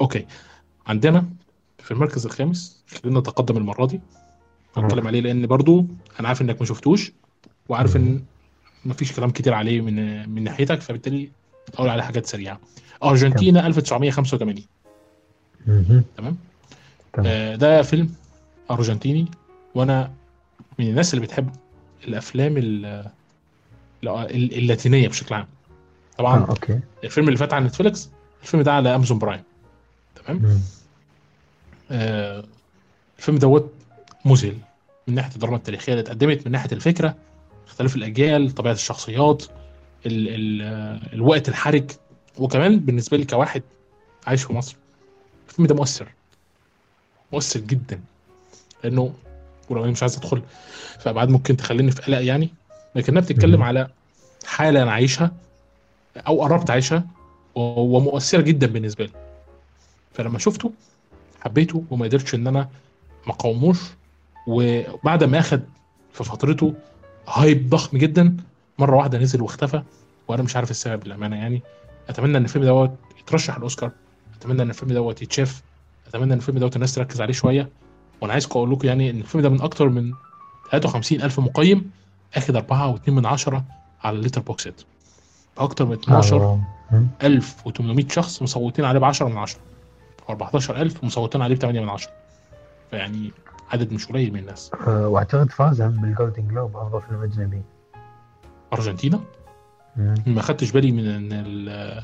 أوكي. عندنا في المركز الخامس خلينا نتقدم المرة دي. هنتكلم عليه لأن برضو أنا عارف إنك ما شفتوش وعارف إن مفيش كلام كتير عليه من من ناحيتك فبالتالي أقول عليه حاجات سريعة. أرجنتينا 1985 مهم. تمام؟ آه، ده فيلم أرجنتيني وأنا من الناس اللي بتحب الأفلام ال- ال- اللاتينية بشكل عام. طبعا okay. الفيلم اللي فات على نتفليكس الفيلم ده على أمازون برايم. تمام. آه، الفيلم دوت مذهل من ناحية الدراما التاريخية اللي اتقدمت من ناحية الفكرة اختلاف الأجيال طبيعة الشخصيات ال ال آه، الوقت الحرج. وكمان بالنسبة لي كواحد عايش في مصر الفيلم ده مؤثر. مؤثر جدا. لأنه ولو أنا مش عايز أدخل في ابعاد ممكن تخليني في قلق يعني. لكنها بتتكلم. على حالة أنا عايشها أو قربت اعيشها و- ومؤثرة جدا بالنسبة لي. فلما شفته حبيته وما قدرتش إن أنا ما اقاوموش وبعد ما أخد في فترته هايب ضخم جدا مرة واحدة نزل واختفى. وأنا مش عارف السبب للأمانة يعني. أتمنى إن الفيلم دوت يترشح الاوسكار أتمنى إن الفيلم دوت يتشاف. أتمنى إن الفيلم دوت الناس تركز عليه شوية. وأنا عايز أقول لكم يعني إن الفيلم ده من أكتر من 53 ألف مقيم آخد 4.2 من عشرة على ال Letterboxd أكتر من 12 آه. مم. 1800 شخص مصوتين عليه ب 10 من 10 أو 14000 مصوتين عليه ب 8 من 10 فيعني عدد مش قليل من الناس. آه، واعتقد فاز بال Golden Globe أفضل فيلم أجنبي. أرجنتينا؟ مم. ما خدتش بالي من ال-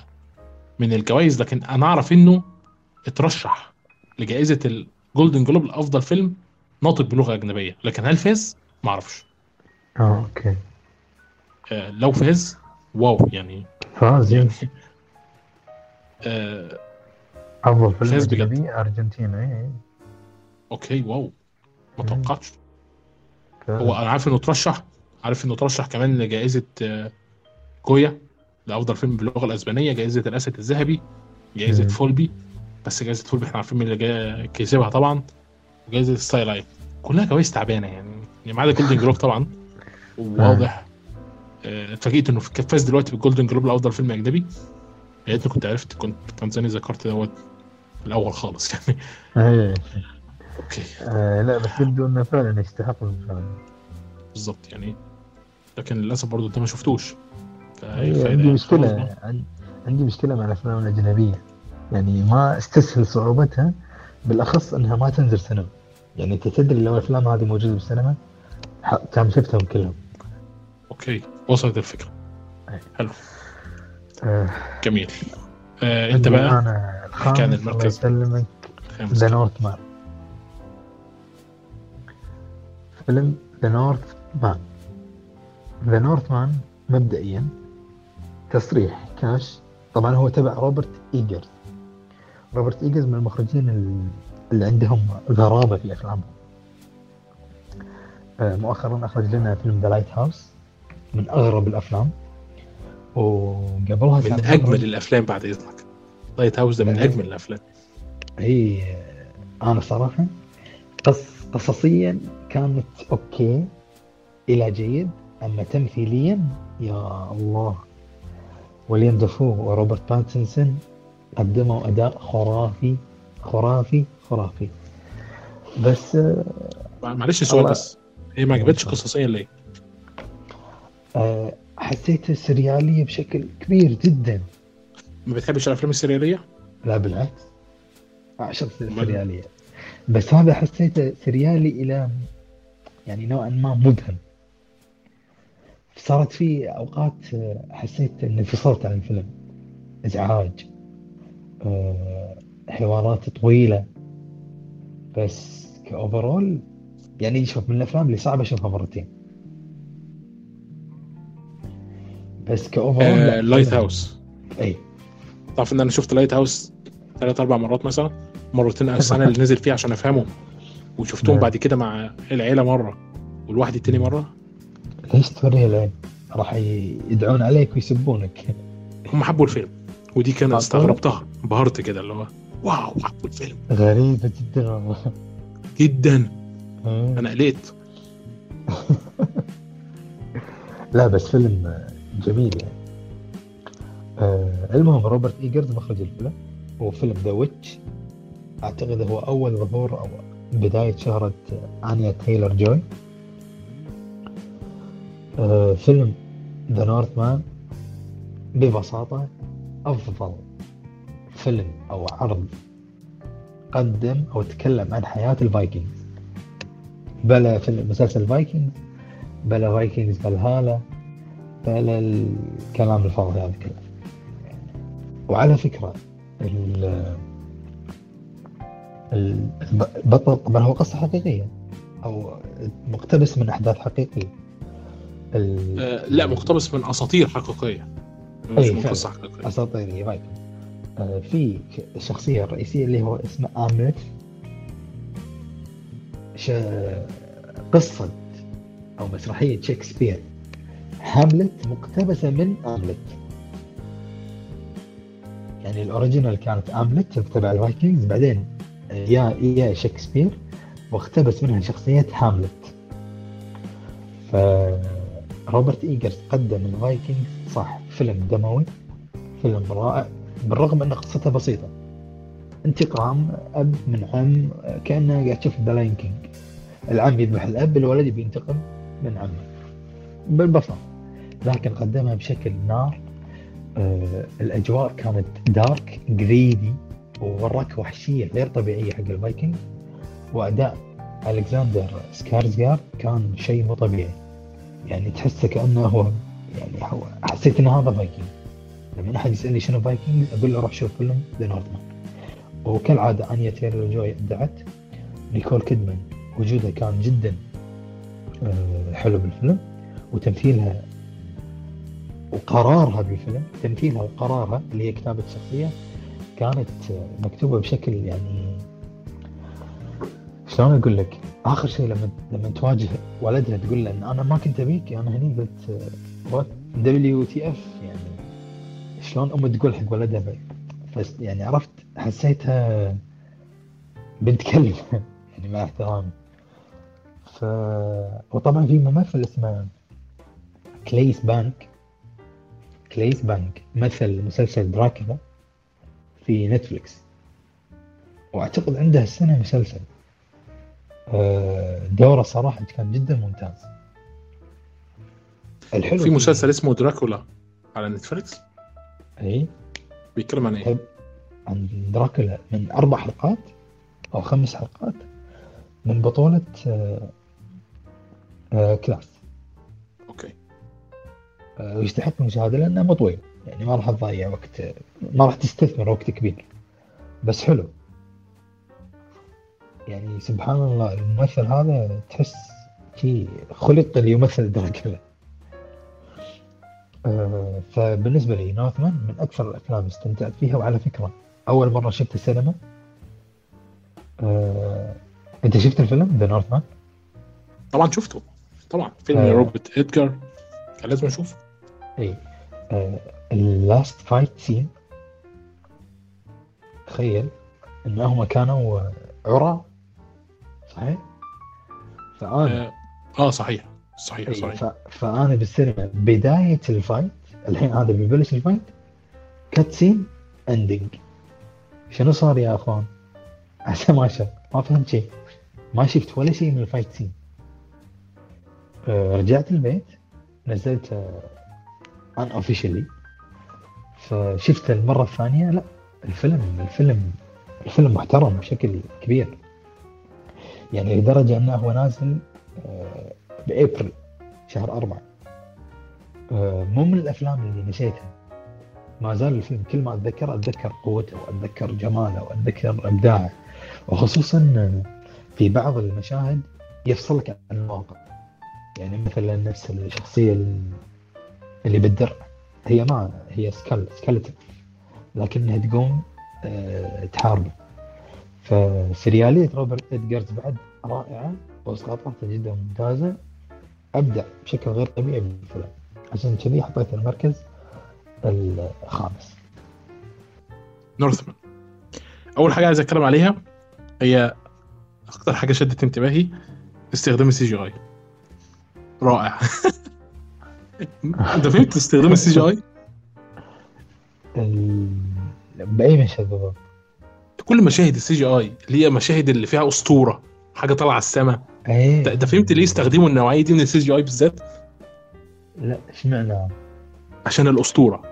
من الجوائز لكن أنا أعرف إنه اترشح لجائزة ال Golden Globe لأفضل فيلم ناطق بلغة أجنبية. لكن هل فاز؟ ما أعرفش. آه okay. آه لو فاز wow يعني. فاز يعني يعني آه أفضل فيلم. اجنبي ارجنتينا اي okay wow. ما. توقعتش. هو أنا عارف إنه ترشح عارف إنه ترشح كمان لجائزة آه، جويا لافضل فيلم باللغة الأسبانية. جائزة الأسد الذهبي جائزة مم. فولبي. بس جائزة فولبي إحنا عارفين مين اللي كسبها طبعا. وجائزة ستايل اي كلها جوائز تعبانة يعني. يعني ما عدا Golden Globe طبعا. وواضح. آه، اتفاجئت إنه في- فاز دلوقتي بال Golden Globe لأفضل فيلم أجنبي. يا ريتني كنت عرفت كنت كان زاني ذكرت دوت. الأول خالص يعني. اي okay. آه لا بس يبدو إنه فعلا يستحق الفيلم بالظبط يعني. لكن للأسف برضه أنت ما شفتوش. فهي أي، الفايدة عندي يعني. عن- عندي مشكلة مع الأفلام الأجنبية. يعني ما أستسهل صعوبتها بالأخص أنها ما تنزل سينما. يعني أنت تدري لو الأفلام هذه موجودة بالسينما كان شفتهم كلهم. okay. وصلت الفكرة. أي. حلو. آه. جميل. آه أنت بقى؟ أنا الله المركز. The. Northman فيلم The Northman The Northman مبدئيا تصريح كاش طبعا هو تبع روبرت إيجرز. روبرت إيجرز من المخرجين ال- اللي عندهم غرابة في افلامهم آه، مؤخرا أخرج لنا فيلم The Lighthouse من أغرب الأفلام. وقبلها من كان أجمل الأفلام بعد إذنك. Lighthouse ده من لا. أجمل الأفلام هي أنا صراحة قص قصصيا كانت أوكي إلى جيد أما تمثيليا يا الله ويليام دافو وروبرت باتنسون قدموا أداء خرافي خرافي خرافي بس آه، معلش سؤال الله. بس هي ما عجبتش قصصيا ليه؟ آه، حسيتها سرياليه بشكل كبير جدا ما بتحبش الأفلام السريالية؟ لا بالعكس. أعشق أمال؟ سرياليه بس هذا حسيته سريالي إلى يعني نوعا ما مبهم. صارت في أوقات آه، حسيت إني انفصلت عن الفيلم إزعاج آه، حوارات طويلة. بس كاوفرول يعني شوف من الأفلام اللي صعب أشوفها مرتين. بس careful آه لا، لايت هاوس اي تعرف إن أنا شفت Lighthouse ثلاث أربع مرات مثلا؟ مرتين السنة اللي نزل فيها عشان افهمه وشفتهم نعم. بعد كده مع العيلة مرة والواحد التاني مرة. ليش توريها العين؟ راح يدعون عليك ويسبونك. هم حبوا الفيلم ودي كان. استغربتها. انبهرت كده اللي هو wow حبوا الفيلم. غريبة جدا والله. جدا. أنا قلقت. لا بس فيلم جميل يعني. آه المهم روبرت ايجرز مخرج الفيلم. وفيلم The Witch أعتقد هو أول ظهور أو بداية شهرة آنيا تايلر جوي. آه، فيلم The Northman ببساطة أفضل فيلم أو عرض قدم أو تكلم عن حياة الفايكنجز. بلا فيلم مسلسل Vikings بلا Vikings Valhalla بلا الكلام الفاضي هذا كله. وعلى ال- البطل طبعا هو قصة حقيقية أو مقتبس من أحداث حقيقية. ال- آه لا مقتبس من أساطير حقيقية. مش أي من. قصة حقيقية. أساطيرية right آه، في الشخصية الرئيسية اللي هو اسمه آملت ش... قصة أو مسرحية شكسبير. هاملت مقتبسة من آملت يعني ال original كانت آملت تبع الفايكنجز بعدين يا يا شكسبير واقتبس منها شخصية هاملت فروبرت إيجرز قدم الفايكنجز صح فيلم دموي فيلم رائع بالرغم أن قصته بسيطة. انتقام أب من عم كأنه قاعد تشوف The Lion King العم يذبح الأب الولد يبي ينتقم من عمه. بالبساطة. لكن قدمها بشكل نار الأجواء كانت dark gritty ووراك وحشية غير طبيعية حق الفايكنج. وأداء الكسندر سكارزجارد كان شيء مو طبيعي. يعني تحسه كأنه هو يعني هو حسيت ان هذا فايكنج. لما أحد يسألني شنو فايكنج أقول له روح شوف فيلم The Northman وكالعادة أنيا تايلر جوي ابدعت نيكول كيدمان. وجودها كان جدا آه، حلو بالفيلم. وتمثيلها وقرارها بالفيلم تمثيلها وقرارها اللي هي كتابة الشخصية كانت مكتوبة بشكل يعني شلون أقول لك؟ آخر شيء لما لما تواجه ولدها تقول له إن أنا ما كنت أبيك أنا هني قلت what WTF يعني شلون أم تقول حق ولدها؟ بس يعني عرفت حسيتها بنت كلب يعني مع احترامي. ف وطبعا في ممثل اسمه كلايس بانغ. كلايس بانغ مثل مسلسل دراكولا في نتفليكس وأعتقد عنده السنة مسلسل. آه، دوره صراحة كان جدا ممتاز. الحلو في مسلسل اسمه دراكولا على نتفليكس اي بيتكلم عن إيه؟ طيب عن دراكولا. من أربع حلقات أو خمس حلقات من بطولة آه، آه، كلايس أوكي آه، ويستحق المشاهدة لأنه مو طويل. يعني ما راح تضيع وقت ما راح تستثمر وقت كبير. بس حلو. يعني سبحان الله الممثل هذا تحس شي خلق ليمثل دراكولا آه، فبالنسبة لي نورثمان من أكثر الأفلام استمتعت فيها وعلى فكرة أول مرة شفت السينما. آه، أنت شفت الفيلم ذا نورثمان؟ طبعا شفته. طبعا. فيلم آه. روبرت ايجرز كان لازم أشوفه. اي ال last fight scene تخيل ان هم كانوا عراة صحيح؟ فأنا آه, آه صحيح صحيح إي، صحيح. فأنا بالسينما بداية ال fight الحين هذا بيبلش ال fight cut scene ending شنو صار يا أخوان؟ عسى ما شاف ما فهمت شيء ما شفت ولا شيء من ال fight scene آه، رجعت البيت نزلت unofficially فشفت المرة الثانية لا الفيلم الفيلم الفيلم محترم بشكل كبير. يعني لدرجة أنه هو نازل آه، بإبريل شهر أربعة. آه، مو من الأفلام اللي نسيتها. ما زال الفيلم كل ما أتذكر أتذكر قوته واتذكر جماله واتذكر إبداعه. وخصوصا في بعض المشاهد يفصلك عن الواقع يعني مثلا نفس الشخصية اللي بالدرع. هي ما هي سكال سكالتن لكنها تقوم آه، تحاربه. فسريالية روبرت ادجرز بعد رائعة واسقاطاته جدا ممتازة. أبدع بشكل غير طبيعي بالفيلم عشان كذي حطيت المركز الخامس. نورثمان. أول حاجة عايز أتكلم عليها هي أكتر حاجة شدت انتباهي استخدام ال CGI. رائع. انت فهمت استخدام السي جي آي. بأي مشهد بالضبط؟ كل مشاهد ال CGI اللي هي مشاهد اللي فيها أسطورة حاجة طالعة على السماء إيه. فهمت ليه استخدموا النوعية دي من ال CGI بالذات؟ لا اشمعنى؟ عشان الأسطورة.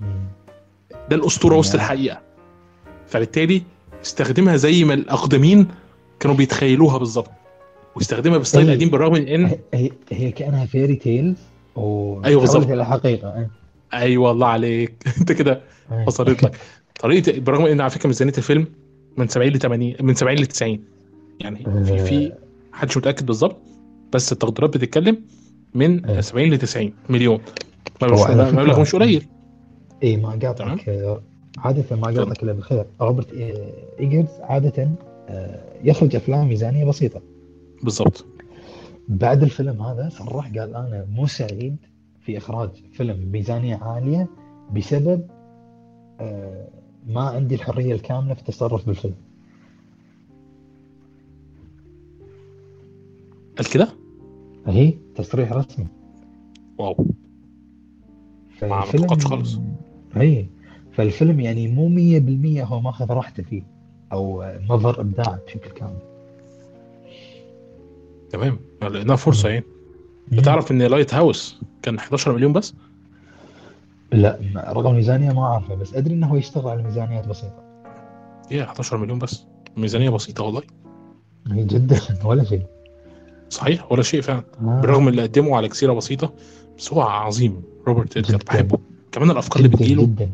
مم. ده الأسطورة وسط نعم. الحقيقة. فبالتالي استخدمها زي ما الأقدمين كانوا بيتخيلوها بالظبط. واستخدمها ب style أي. قديم بالرغم من إن هي- هي كأنها fairy tales و أيوة بالظبط. إلى حقيقة. أيوه الله عليك. أنت كده. وصلت لك. طريقة برغم إن على فكرة ميزانية الفيلم من 70 ل 80 من 70 ل 90 يعني في في محدش متأكد بالظبط بس التقديرات بتتكلم من إيه. 70 ل 90 مليون. مبلغ مش قليل. اي ما. قاطعك. عادة ما قاطعك إلا بالخير. روبرت إيجرز عادة آه، يخرج أفلام ميزانية بسيطة. بالظبط بعد الفيلم هذا صرح قال أنا مو سعيد في إخراج فيلم بميزانية عالية بسبب آه، ما عندي الحرية الكاملة في التصرف بالفيلم. قال كده؟ هي تصريح رسمي. واو. ما توقعتش خالص. اي فالفيلم يعني مو 100% هو ماخذ راحته فيه أو مظهر إبداع بشكل كامل. تمام. لانها فرصة يعني. بتعرف إن Lighthouse كان 11 مليون بس؟ لا رقم الميزانية ما أعرفه بس أدري إنه هو يشتغل على ميزانيات بسيطة. إيه 11 مليون بس. ميزانية بسيطة والله. هي جدا. ولا شيء. صحيح ولا شيء فعلا. آه. بالرغم اللي قدمه على جزيرة بسيطة بس هو عظيم. روبرت ايجرز. بحبه. كمان الأفكار اللي بتجيله جدا.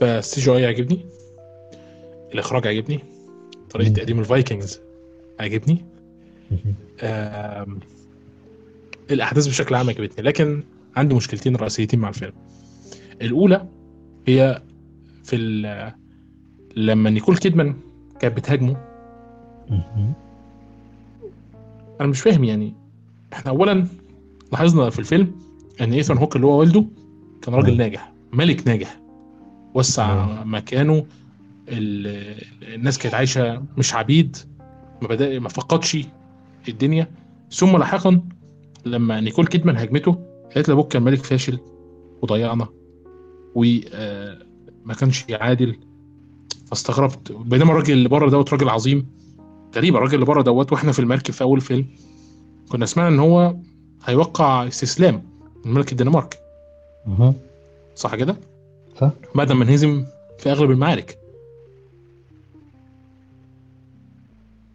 فال CGI عجبني الإخراج عجبني طريقة. تقديم ال Vikings. آم، الأحداث بشكل عام عجبتني لكن عندي مشكلتين رئيسيتين مع الفيلم الأولى هي في ال- لما نيكول كيدمان كانت بتهاجمه. أنا مش فاهم يعني إحنا اولا لاحظنا في الفيلم إن إيثان هوك اللي هو والده كان راجل. ناجح ملك ناجح وسع. مكانه ال- الناس كانت عايشة مش عبيد ما بدأ ما فقدش الدنيا. ثم لاحقا لما نيكول كيدمان هاجمته قالت له أبوك كان ملك فاشل وضيعنا وما كانش عادل. فاستغربت. بينما الراجل اللي بره دوت راجل عظيم غريبه الراجل اللي بره دوت وإحنا في المركب في أول فيلم كنا سمعنا إن هو هيوقع استسلام من ملك الدنمارك. صح كده؟ صح. بعد ما انهزم في أغلب المعارك.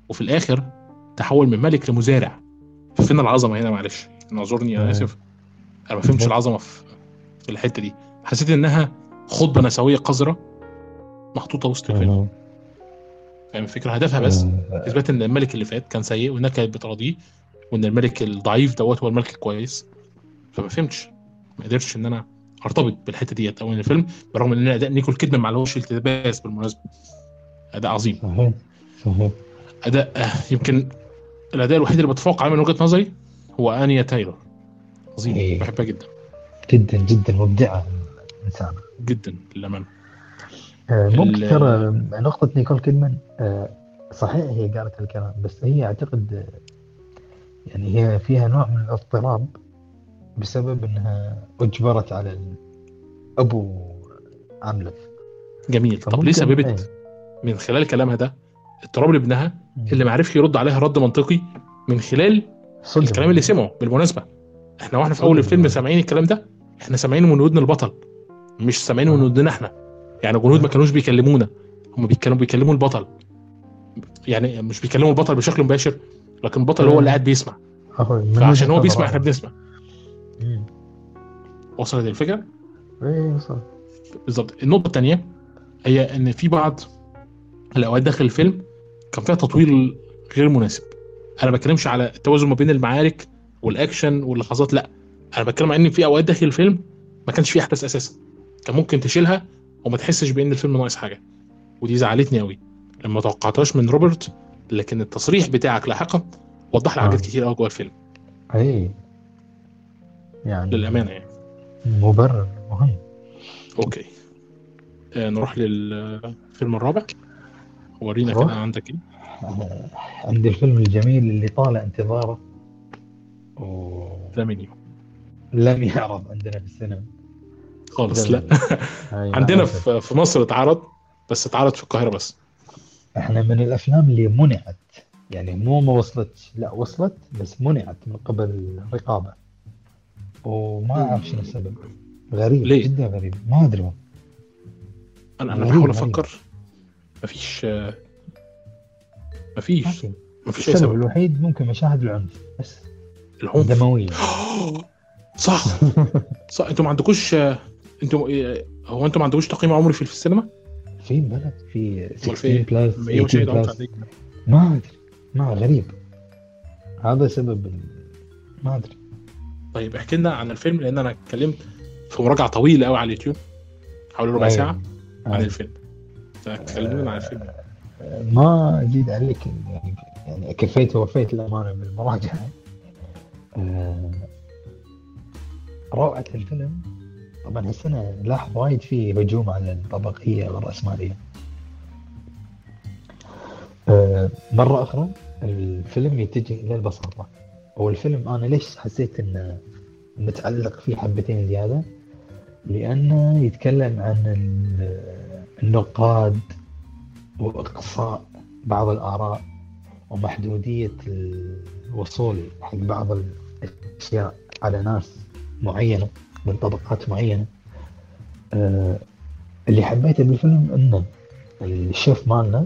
وفي الآخر تحول من ملك لمزارع. فين العظمة هنا؟ معلش. اعذرني أنا. اسف أنا ما فهمتش العظمة في الحتة دي. حسيت إنها خطبة نسوية قذرة محطوطة وسط الفيلم. مهم. فاهم الفكرة؟ هدفها بس آه، إثبات إن الملك اللي فات كان سيء وإنها كانت بتراضيه وإن الملك الضعيف دوت هو الملك الكويس. فما فهمتش. ما قدرتش إن أنا أرتبط بالحتة ديت أو إن الفيلم برغم إن أداء نيكول كيدمان ما عليهوش التباس بالمناسبة. أداء عظيم. صحيح. صحيح. أداء آه، يمكن الاداء الوحيد اللي بتفوق عليه من وجهة نظري هو انيا تايلور عظيم إيه. بحبها جدا. جدا جدا مبدعة. الإنسان جدا للأمانة. آه، ممكن ترى نقطة نيكول كيدمان آه، صحيح هي قالت الكلام بس هي أعتقد آه، يعني هي فيها نوع من الاضطراب بسبب إنها أجبرت على أبو عملت جميل. طب ليه سببت؟ إيه. من خلال كلامها ده اضطراب لابنها اللي ما عرفش يرد عليها رد منطقي من خلال صدق الكلام اللي سمعه بالمناسبة. إحنا وإحنا في أول الفيلم. سامعين الكلام ده إحنا سامعينه من ودن البطل مش سامعينه من ودنا إحنا. يعني الجنود ما كانوش بيكلمونا هم بيتكلموا بيكلموا البطل. يعني مش بيكلموا البطل بشكل مباشر لكن البطل هو اللي قاعد بيسمع. من فعشان هو بيسمع إحنا. بنسمع. وصلت الفكرة؟ إيه وصل بالظبط. النقطة الثانية هي إن في بعض الأوقات داخل الفيلم كان فيها تطوير غير مناسب. أنا ما بتكلمش على التوازن ما بين المعارك والأكشن واللحظات لا. أنا بتكلم عن إن في أوقات داخل الفيلم ما كانش فيه أحداث أساسا. كان ممكن تشيلها وما تحسش بإن الفيلم ناقص حاجة. ودي زعلتني قوي لما ما توقعتهاش من روبرت لكن التصريح بتاعك لاحقا وضح لي آه. حاجات كتير قوي جوه الفيلم. إيه يعني للأمانة يعني. مبرر مهم. أوكي. آه نروح للفيلم الرابع. ورينا. كده عندك. إيه عندي الفيلم الجميل اللي طال انتظاره. ولم ده منيو يعرض عندنا في السينما. خالص لا. عندنا. في في مصر اتعرض بس اتعرض في القاهرة بس. إحنا من الأفلام اللي منعت يعني مو ما وصلت لا وصلت بس منعت من قبل الرقابة. وما أعرف شنو السبب. غريب ليه؟ جدا غريب. ما أدري. أنا أنا بحاول. أفكر. مفيش مفيش في مفيش السبب سبب الوحيد ممكن مشاهد العنف بس العنف دمويه صح صح أنتوا ما عندكوش أنتوا هو أنتوا ما عندكوش تقييم عمري في السينما؟ في بلد في أمال 16 في إيه؟ plus مشاهد 18 عنف plus عندك؟ ما أدري ما غريب هذا سبب. ما أدري طيب احكي لنا عن الفيلم لأن أنا اتكلمت في مراجعة طويلة قوي على اليوتيوب حوالي ربع أيوة. ساعة عن أيوة. الفيلم ما ازيد عليك. يعني يعني كفيت ووفيت الامانه بالمراجعة. آه، روعة الفيلم. طبعا هالسنة لاحظ وايد في هجوم على الطبقية والرأسمالية. آه، مرة أخرى الفيلم يتجه إلى البساطة. والفيلم أنا ليش حسيت إنه متعلق فيه حبتين زيادة؟ لأنه يتكلم عن ال- النقاد وإقصاء بعض الآراء ومحدودية الوصول حق بعض الأشياء على ناس معينة من طبقات معينة. آه، اللي حبيته بالفيلم إنه الشيف مالنا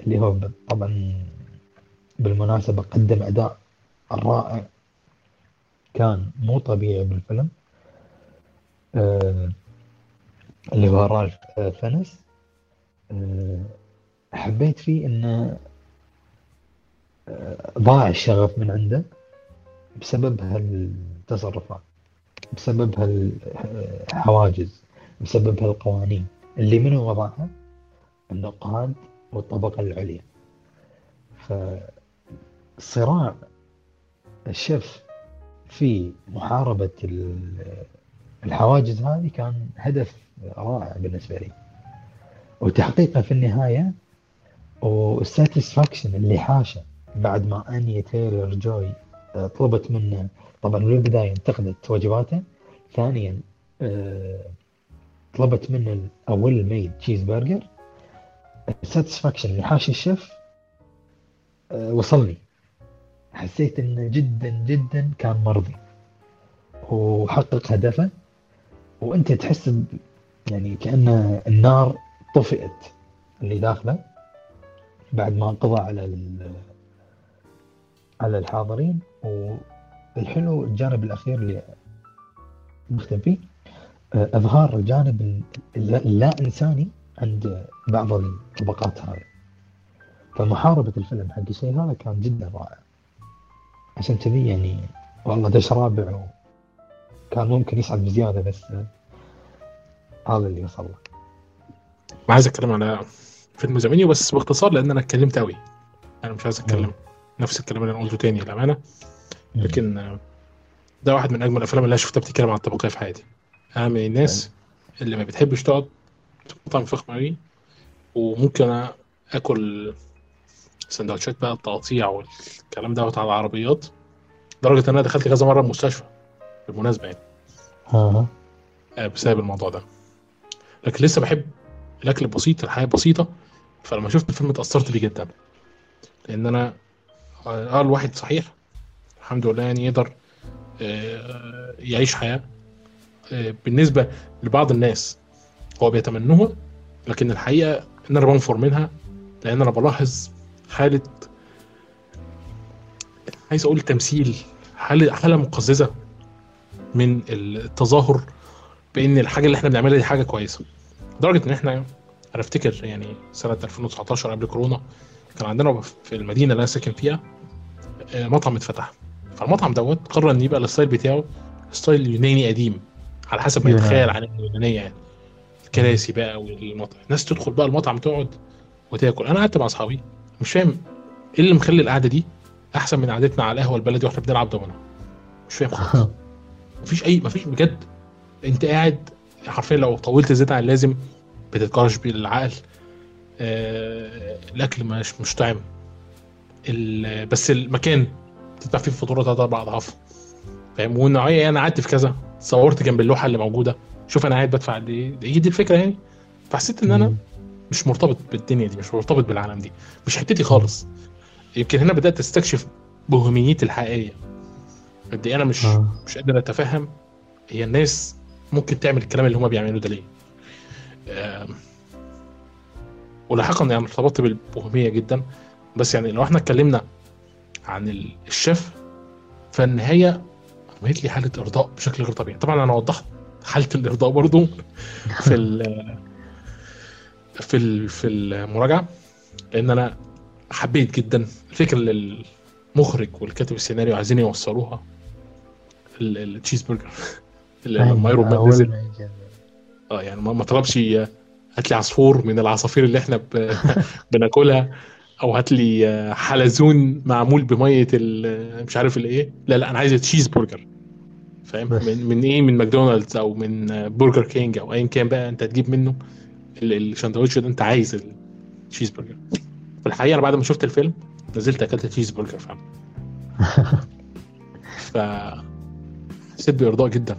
اللي هو طبعا بالمناسبة قدم أداء رائع كان مو طبيعي بالفيلم. آه، اللي هو رالف آه، فنس حبيت فيه إنه آه، ضاع الشغف من عنده بسبب هالتصرفات بسبب هالحواجز بسبب هالقوانين. اللي منو وضعها؟ النقاد والطبقة العليا. فصراع الشيف في محاربة ال- الحواجز هذه كان هدف رائع بالنسبة لي. وتحقيقه في النهاية وال satisfaction اللي حاشه بعد ما أنيا تايلور جوي آه، طلبت منه طبعا بالبداية انتقدت وجباته ثانيا آه، طلبت منه well made cheeseburger ال satisfaction اللي حاش الشيف آه، وصلني. حسيت إنه جدا جدا كان مرضي. وحقق هدفه. وأنت تحس يعني كأن النار طفئت اللي داخله بعد ما قضى على على الحاضرين. والحلو الجانب الأخير اللي نختم فيه آه، إظهار الجانب ال- اللا إنساني عند بعض الطبقات هذه. فمحاربة الفيلم حق الشيء هذا كان جدا رائع. عشان كذي يعني والله دش رابع كان ممكن يصعد بزيادة بس آه، هذا اللي وصل له. ما عايز أتكلم على فيلم زميلي بس باختصار لأن أنا اتكلمت قوي أنا مش عايز أتكلم مم. نفس الكلام اللي أنا قلته تاني للأمانة. لكن ده واحد من أجمل الأفلام اللي أنا شفتها بتتكلم عن الطبقية في حياتي. أنا من الناس اللي ما بتحبش تقعد مطعم فخم قوي وممكن آكل سندوتشات بقى التقطيع والكلام دوت على العربيات لدرجة إن أنا دخلت كذا مرة المستشفى بالمناسبة يعني. ها آه، بسبب الموضوع ده. لكن لسه بحب الأكل البسيط الحياة بسيطة فلما شفت الفيلم اتأثرت بيه جدا. لأن أنا آه الواحد صحيح الحمد لله يعني يقدر آه، يعيش حياة آه، بالنسبة لبعض الناس هو بيتمنوها لكن الحقيقة إن أنا بنفر منها لأن أنا بلاحظ حالة عايز أقول تمثيل حالة حالة مقززة من التظاهر بأن الحاجة اللي إحنا بنعملها دي حاجة كويسة. لدرجة إن إحنا أنا أفتكر يعني سنة 2019 قبل كورونا كان عندنا في المدينة اللي أنا ساكن فيها آه، مطعم اتفتح. فالمطعم دوت قرر إن يبقى الستايل بتاعه ستايل يوناني قديم على حسب ما. يتخيل عن اليونانية يعني. الكراسي بقى والمطعم. الناس تدخل بقى المطعم تقعد وتاكل. أنا قعدت مع أصحابي مش فاهم إيه اللي مخلي القعدة دي أحسن من قعدتنا على القهوة البلدي وإحنا بنلعب دومنا مش فاهم خالص. مفيش أي مفيش بجد أنت قاعد حرفيا لو طولت زيادة عن اللازم بتتكرش بالعقل آه الأكل مش مش طعم بس المكان تدفع فيه فاتورة ثلاث أربع أضعاف. فاهم؟ والنوعية أنا قعدت في كذا صورت جنب اللوحة اللي موجودة. شوف أنا قاعد بدفع قد إيه هي دي الفكرة يعني. فحسيت إن أنا. مش مرتبط بالدنيا دي مش مرتبط بالعالم دي مش حتتي خالص. يمكن هنا بدأت أستكشف بوهميتي الحقيقية. قد إيه أنا مش آه. مش قادر أتفهم هي الناس ممكن تعمل الكلام اللي هما بيعملوه ده ليه؟ ولاحقا يعني ارتبطت بالبوهمية جدا. بس يعني لو إحنا اتكلمنا عن ال- الشيف فالنهاية عملت لي حالة إرضاء بشكل غير طبيعي. طبعا أنا وضحت حالة الإرضاء برضو في ال في ال في المراجعة لأن أنا حبيت جدا الفكرة اللي المخرج والكاتب السيناريو عايزين يوصلوها ال- التشيز برجر لما Iron Man نزل. آه يعني ما طلبش آه، هات لي عصفور من العصافير اللي إحنا ب... بناكلها أو هات لي آه، حلزون معمول بمية مش عارف الايه لا لا أنا عايز تشيز برجر فاهم. من, من إيه؟ من ماكدونالدز أو من آه، برجر كينج أو ايا كان بقى أنت تجيب منه ال- الساندوتش ده أنت عايز التشيز برجر في الحقيقة أنا بعد ما شفت الفيلم نزلت أكلت تشيز برجر فاهم ف حسيت بإرضاء جدا.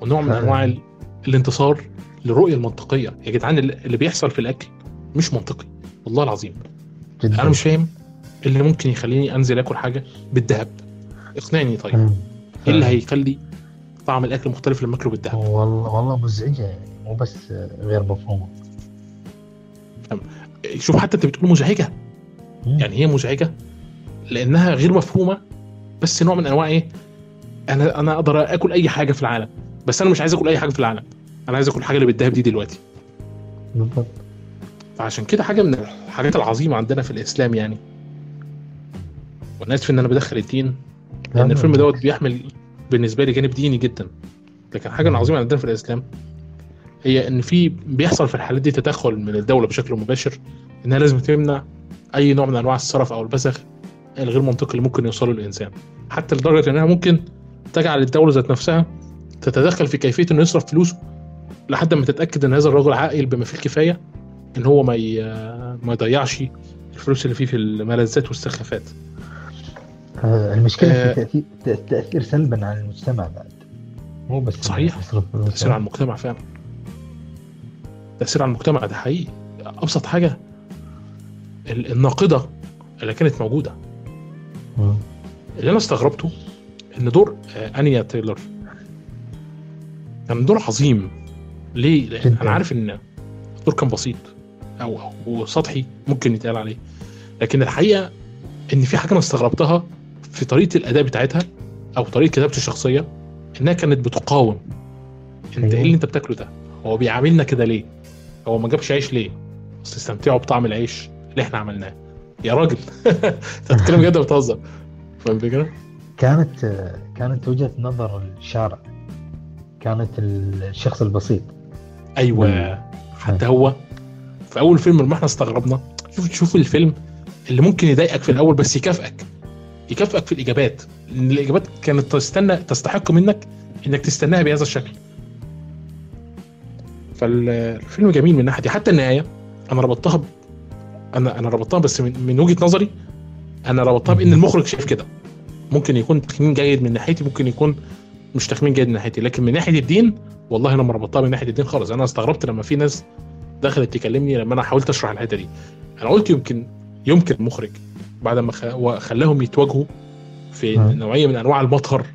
ونوع من. أنواع ال- الانتصار للرؤية المنطقية. يا جدعان اللي بيحصل في الأكل مش منطقي. والله العظيم. جدا. أنا مش فاهم اللي ممكن يخليني أنزل آكل حاجة بالذهب. اقنعني طيب. إيه اللي هيخلي طعم الأكل مختلف لما أكله بالذهب؟ والله والله مزعجة يعني. مو بس غير مفهومة. شوف حتى أنت بتقول مزعجة. مم. يعني هي مزعجة لأنها غير مفهومة بس نوع من أنواع إيه؟ أنا أنا أقدر آكل أي حاجة في العالم. بس أنا مش عايز آكل أي حاجة في العالم. أنا عايز آكل الحاجة اللي بالذهب دي دلوقتي. بالضبط فعشان كده حاجة من الحاجات العظيمة عندنا في الإسلام يعني. وأنا اسف إن أنا بدخل الدين لأن الفيلم دوت بيحمل بالنسبة لي جانب ديني جدا. لكن حاجة عظيمه عندنا في الإسلام هي إن في بيحصل في الحالات دي تدخل من الدولة بشكل مباشر إنها لازم تمنع أي نوع من أنواع السرف أو البذخ الغير منطقي اللي ممكن يوصله الإنسان. حتى لدرجة إنها ممكن تجعل الدولة ذات نفسها تتدخل في كيفية إنه يصرف فلوسه لحد ما تتأكد إن هذا الرجل عاقل بما فيه الكفايه إن هو ما. ما يضيعش الفلوس اللي فيه في الملذات والسخافات المشكلة آه. في تأثير ت- تأثير سلبا على المجتمع بعد مو بس صحيح. تأثير على المجتمع فعلا تأثير على المجتمع ده حقيقي أبسط حاجة ال- الناقدة اللي كانت موجودة. اللي أنا استغربته إن دور آه، أنيا تايلر كان دور عظيم ليه؟ جداً. أنا عارف إن الدور كان بسيط أو أو سطحي ممكن يتقال عليه لكن الحقيقة إن في حاجة أنا استغربتها في طريقة الأداء بتاعتها أو طريقة كتابه الشخصية إنها كانت بتقاوم أنت أيوة. إيه اللي أنت بتاكله ده؟ هو بيعاملنا كده ليه؟ هو ما جابش عيش ليه؟ بس استمتعوا بطعم العيش اللي إحنا عملناه يا راجل أنت بتتكلم جد ولا بتهزر فاهم الفكرة؟ كانت كانت وجهة نظر الشارع كانت الشخص البسيط. أيوه حتى هو في أول فيلم لما إحنا استغربنا شوف شوف الفيلم اللي ممكن يضايقك في الأول بس يكافئك يكافئك في الإجابات. لأن الإجابات كانت تستنى تستحق منك إنك تستناها بهذا الشكل. فالفيلم جميل من الناحيه دي. حتى النهاية أنا ربطتها ب... أنا أنا ربطتها بس من, من وجهة نظري أنا ربطتها بإن المخرج شايف كده. ممكن يكون تخمين جيد من ناحيتي ممكن يكون مش تخمين جيد من ناحيتي لكن من ناحية الدين والله أنا ما ربطتها من ناحية الدين خالص أنا استغربت لما في ناس دخلت تكلمني لما أنا حاولت أشرح الحتة دي أنا قلت يمكن يمكن المخرج بعد ما خ- وخلاهم يتواجهوا في مم. نوعية من أنواع المطهر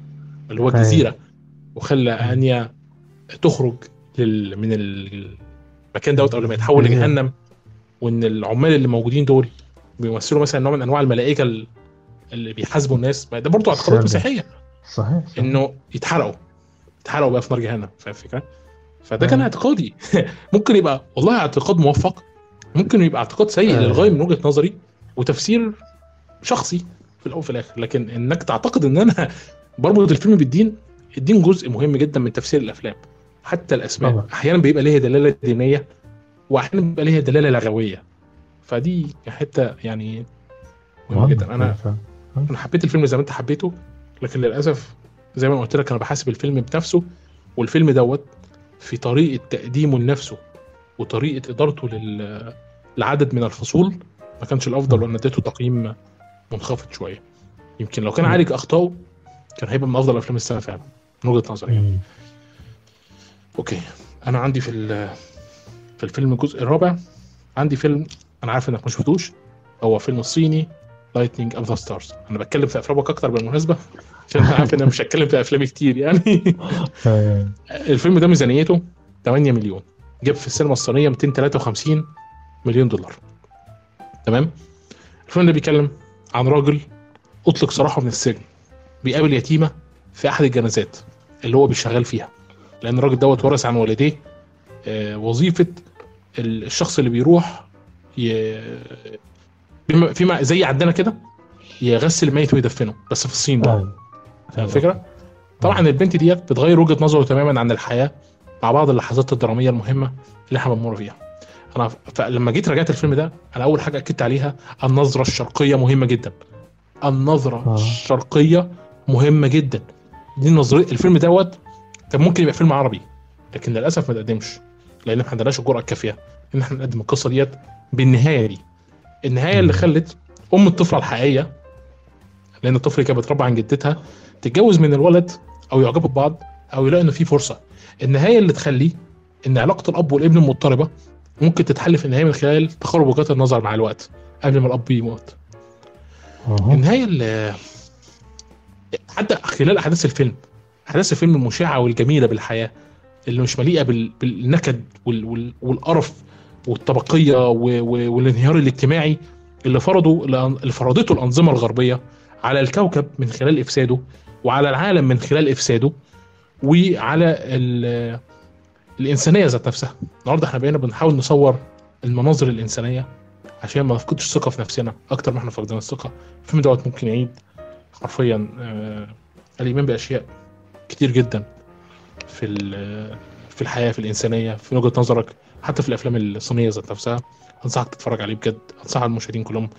اللي هو. الجزيرة وخلى آنيا تخرج لل... من المكان دوت أو لما يتحول. لجهنم وإن العمال اللي موجودين دول بيمثلوا مثلا نوع من أنواع الملائكة ال- اللي بيحاسبوا الناس ما ده برضه اعتقادات. مسيحية صحيح, صحيح. إنه يتحرقوا. يتحرقوا بقى في نار جهنم فاهم الفكرة؟ فده كان آه. اعتقادي. ممكن يبقى والله اعتقاد موفق. ممكن يبقى اعتقاد سيء آه. للغاية من وجهة نظري وتفسير شخصي في الأول وفي الآخر. لكن إنك تعتقد إن أنا بربط الفيلم بالدين الدين جزء مهم جدا من تفسير الأفلام. حتى الأسماء. طبعا. أحيانا بيبقى ليها دلالة دينية واحيانا بيبقى ليها دلالة لغوية. فدي حتة يعني مهمة جدا. أنا أنا حبيت الفيلم زي ما أنت حبيته. لكن للأسف زي ما قلت لك أنا بحاسب الفيلم بنفسه والفيلم دوت في طريقة تقديمه لنفسه وطريقة إدارته لل... لعدد من الفصول ما كانش الأفضل وأن أديته تقييم منخفض شوية. يمكن لو كان عالج اخطائه كان هيبقى من أفضل أفلام السنة فعلا من وجهة نظري يعني. okay. أنا عندي في ال- في الفيلم الجزء الرابع عندي فيلم أنا عارف إنك ما شفتوش هو فيلم الصيني Lighting Up the Stars أنا بتكلم في أفلامك أكتر بالمناسبة عشان أنا عارف ان أنا مش هتكلم في أفلامي كتير يعني. الفيلم ده ميزانيته 8 مليون. جاب في السينما الصينية 253 مليون دولار. تمام؟ الفيلم ده بيتكلم عن راجل أطلق سراحه من السجن بيقابل يتيمة في أحد الجنازات اللي هو بيشتغل فيها. لأن الراجل دوت ورث عن والديه آه، وظيفة ال- الشخص اللي بيروح ي... بما فيما زي عندنا كده يغسل الميت ويدفنه بس في الصين بقى فاهم الفكرة؟ طبعا البنت ديت بتغير وجهة نظره تماما عن الحياة مع بعض اللحظات الدرامية المهمة اللي إحنا بنمر فيها. أنا فلما جيت راجعت الفيلم ده أنا أول حاجة أكدت عليها النظرة الشرقية مهمة جدا. النظرة آه. الشرقية مهمة جدا. دي النظرية الفيلم دوت كان ممكن يبقى فيلم عربي لكن للأسف ما تقدمش لأن ما عندناش الجرأة الكافية إن إحنا نقدم القصة ديت بالنهاية دي. النهاية اللي. خلت أم الطفلة الحقيقية لأن الطفل كانت بتربى عن جدتها تتجوز من الولد أو يعجبوا ببعض أو يلاقوا إن في فرصة النهاية اللي تخلي إن علاقة الأب والابن المضطربه ممكن تتحل في النهاية من خلال تقارب وجهات النظر مع الوقت قبل ما الأب يموت أها. النهاية اللي حتى خلال أحداث الفيلم أحداث الفيلم المشعه والجميلة بالحياة اللي مش مليئة بال... بالنكد وال... وال... والقرف والطبقية. والانهيار الاجتماعي اللي فرضوا اللي فرضته الأنظمة الغربية على الكوكب من خلال إفساده وعلى العالم من خلال إفساده وعلى ال... الإنسانية ذات نفسها النهارده إحنا بقينا بنحاول نصور المناظر الإنسانية عشان ما نفقدش الثقة في نفسنا أكتر ما إحنا فقدنا الثقة الفيلم دوت ممكن يعيد حرفيا آه، الإيمان بأشياء كتير جدا في في الحياة في الإنسانية في وجهة نظرك حتى في الأفلام الصينية ذات نفسها أنصحك تتفرج عليه بجد انصح المشاهدين كلهم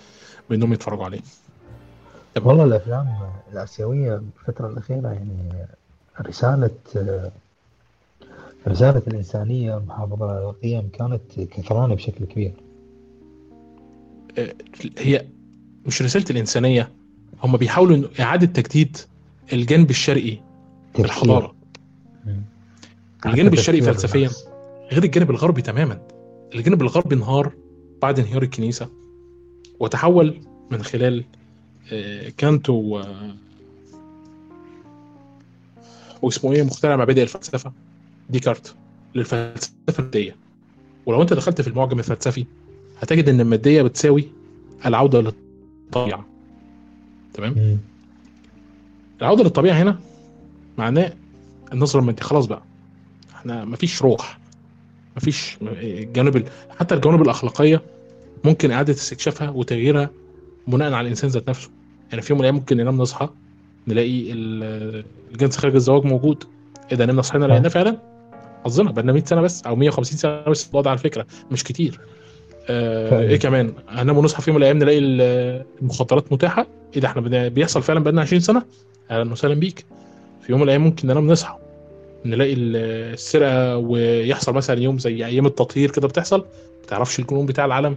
بإنهم يتفرجوا عليه والله الأفلام الآسيوية بالفترة الأخيرة يعني رسالة رسالة الإنسانية المحافظه على القيم كانت كثرانة بشكل كبير هي مش رسالة الإنسانية هم بيحاولوا إنه إعادة تجديد الجانب الشرقي تفكير. الحضارة مم. الجانب الشرقي فلسفيا الناس. غير الجانب الغربي تماما. الجانب الغربي انهار بعد انهيار الكنيسة وتحول من خلال آه، كانت و واسمه إيه مخترع مبادئ الفلسفة ديكارت للفلسفة المادية. ولو أنت دخلت في المعجم الفلسفي هتجد إن المادية بتساوي العودة للطبيعة. تمام. العودة للطبيعة هنا معناه النظرة المادية. خلاص بقى. إحنا مفيش روح. مفيش الجانب ال- حتى الجوانب الأخلاقية ممكن إعادة استكشافها وتغييرها بناء على الإنسان ذات نفسه. يعني في يوم من الأيام ممكن ننام نصحى نلاقي ال- الجنس خارج الزواج موجود. إذا نمنا صحينا لقيناه فعلا؟ حظنا بقالنا 100 سنة بس أو 150 سنة بس الوضع على فكرة مش كتير. آه. إيه كمان؟ هنام ونصحى في يوم من الأيام نلاقي ال- المخدرات متاحة. إيه ده إحنا بيحصل فعلا بقالنا 20 سنة؟ أهلا وسهلا بيك. في يوم من الأيام ممكن ننام نصحى. نلاقي ال- السرقة ويحصل مثلا يوم زي أيام التطهير كده بتحصل ما تعرفش الجنون بتاع العالم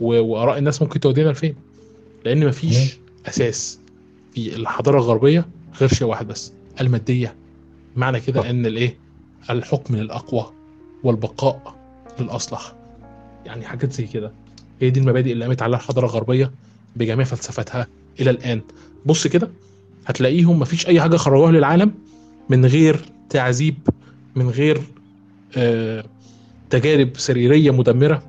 وآراء الناس ممكن تودينا لفين. لأن مفيش أساس في الحضارة الغربية غير شيء واحد بس المادية. معنى كده. إن الإيه؟ الحكم للأقوى والبقاء للأصلح. يعني حاجات زي كده. هي دي المبادئ اللي قامت عليها الحضارة الغربية بجميع فلسفتها إلى الآن. بص كده هتلاقيهم مفيش أي حاجة خرجوها للعالم من غير تعذيب من غير آه تجارب سريرية مدمرة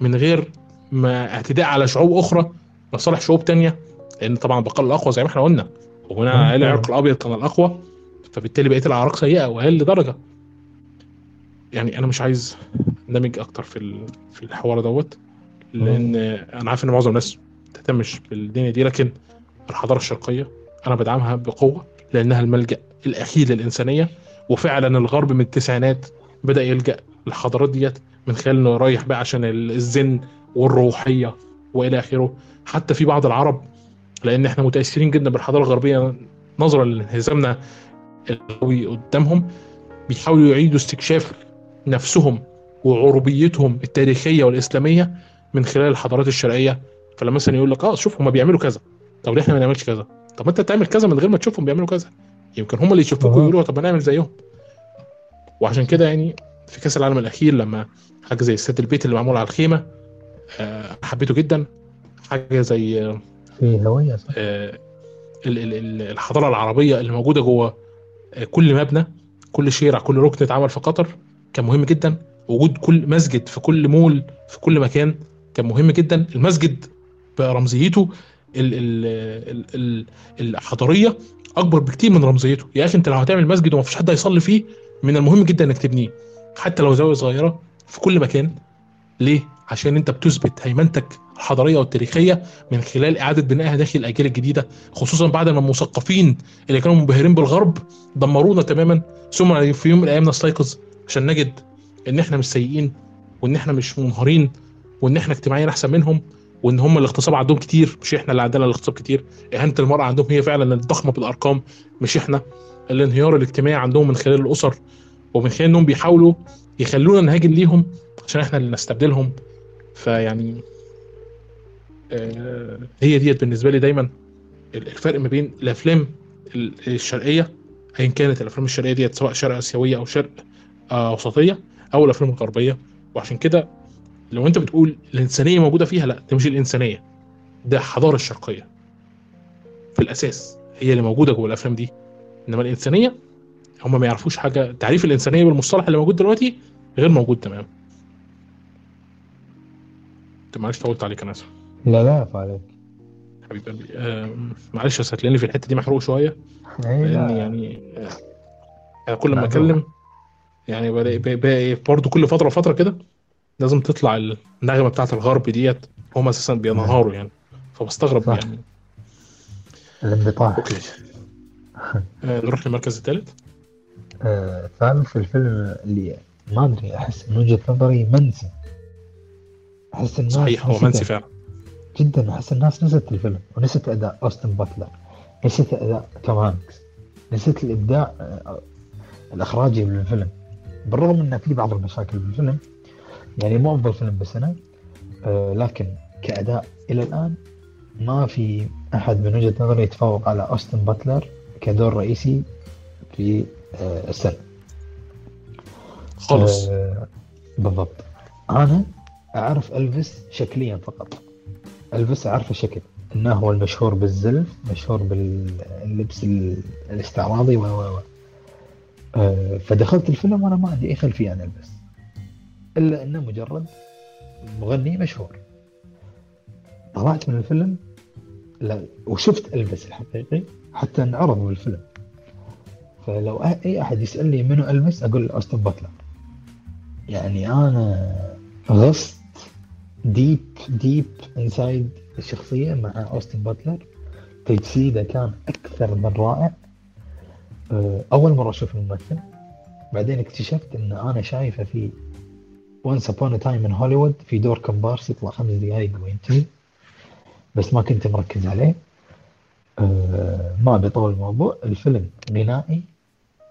من غير ما اعتداء على شعوب أخرى لصالح شعوب تانية لأن طبعا بقاء الأقوى زي ما إحنا قلنا على العرق الأبيض كان الأقوى فبالتالي بقيه الأعراق سيئة وأقل درجة. يعني أنا مش عايز أندمج أكتر في في الحوار دوت لأن أنا عارف إن معظم الناس ما تهتمش بالدنيا دي لكن الحضارة الشرقية أنا بدعمها بقوة لأنها الملجأ الأخير للإنسانية. وفعلا الغرب من التسعينات بدأ يلجأ للحضارات ديت من خلال إنه رايح بقى عشان ال- الزن والروحية وإلى آخره. حتى في بعض العرب لأن إحنا متأثرين جدا بالحضارة الغربية نظرا لانهزامنا القوي قدامهم بيحاولوا يعيدوا استكشاف نفسهم وعربيتهم التاريخية والإسلامية من خلال الحضارات الشرقية. فلما مثلا يقول لك آه شوف هم بيعملوا كذا. طب ليه إحنا ما نعملش كذا؟ طب أنت تعمل كذا من غير ما تشوفهم بيعملوا كذا. يمكن هم اللي يشوفوك. ويقولوا طب نعمل زيهم وعشان كده يعني في كاس العالم الأخير لما حاجة زي استاد البيت اللي معمول على الخيمة آه، حبيته جدا حاجة زي في هوية صح؟ ال- الحضارة العربية اللي موجودة جوه آه، كل مبنى كل شارع كل ركن اتعمل في قطر كان مهم جدا وجود كل مسجد في كل مول في كل مكان كان مهم جدا المسجد برمزيته ال ال ال ال الحضارية أكبر بكتير من رمزيته. يا أخي أنت لو هتعمل مسجد ومفيش حد هيصلي فيه من المهم جدا إنك تبنيه. حتى لو زاوية صغيرة في كل مكان. ليه؟ عشان أنت بتثبت هيمنتك الحضارية والتاريخية من خلال إعادة بنائها داخل الأجيال الجديدة خصوصا بعد ما المثقفين اللي كانوا منبهرين بالغرب دمرونا تماما. ثم في يوم من الأيام نستيقظ عشان نجد إن إحنا مش سيئين وإن إحنا مش منهارين وإن إحنا اجتماعيا أحسن منهم. وإن هم الاغتصاب عندهم كتير مش إحنا اللي عندنا الاغتصاب كتير. إهانة المرأة عندهم هي فعلا الضخمة بالأرقام مش إحنا. الانهيار الاجتماعي عندهم من خلال الأسر ومن خلال إنهم بيحاولوا يخلونا نهاجم ليهم عشان إحنا اللي نستبدلهم. فيعني آه، هي ديت بالنسبة لي دايما الفرق ما بين الأفلام ال- الشرقية ايا كانت الأفلام الشرقية ديت سواء شرق آسيوية أو شرق آه، وسطية أو الأفلام الغربية. وعشان كده لو انت بتقول الإنسانية موجودة فيها لا ده مش الإنسانية ده الحضاره الشرقية. في الأساس هي اللي موجودة جوه الأفلام دي. إنما الإنسانية هم ما يعرفوش حاجة. تعريف الإنسانية بالمصطلح اللي موجود دلوقتي غير موجود تمام انت معلش طولت عليك أنا اسف لا لا عليك. حبيب قلبي معلش بس هتلاقيني في الحتة دي محروق شوية. اي لأن لا. يعني آه، كل ما. أتكلم يعني بلاقي برضه كل فترة وفترة كده لازم تطلع النغمة بتاعت الغرب ديت هم أساسا بينهاروا يعني. فبستغرب صح. يعني. الانبطاح أوكي. آه، نروح للمركز الثالث. آه، ثالث الفيلم اللي ما أدري أحس من وجهة نظري منسي. أحس الناس صحيح هو. منسي فعلا. جدا أحس الناس نسيت الفيلم ونسيت أداء أوستن باتلر نسيت أداء توم هانكس نسيت الإبداع آه، الإخراجي بالفيلم بالرغم إن في بعض المشاكل بالفيلم يعني مو أفضل فيلم بالسنة آه، لكن كأداء إلى الآن ما في أحد من وجهة نظري يتفوق على أوستن باتلر كدور رئيسي في آه، السنة. خالص آه، بالضبط. أنا أعرف ألفيس شكليا فقط. ألفيس اعرفه شكل إنه هو المشهور بالزلف مشهور باللبس ال- الاستعراضي و و. آه، فدخلت الفيلم وأنا ما عندي أي خلفية عن ألفيس. إلا أنه مجرد مغني مشهور. طلعت من الفيلم لا وشفت الفيس الحقيقي حتى انعرض بالفيلم. فلو أ- أي أحد يسألني منو ألفيس أقول له اوستن باتلر. يعني أنا غصت deep deep inside الشخصية مع اوستن باتلر. تجسيده كان أكثر من رائع. أول مرة أشوف الممثل. بعدين اكتشفت إن أنا شايفه في Once a time in Hollywood في دور كمبارس يطلع خمس دقائق وينتهي بس ما كنت مركز عليه. أه، ما بيطول الموضوع. الفيلم غنائي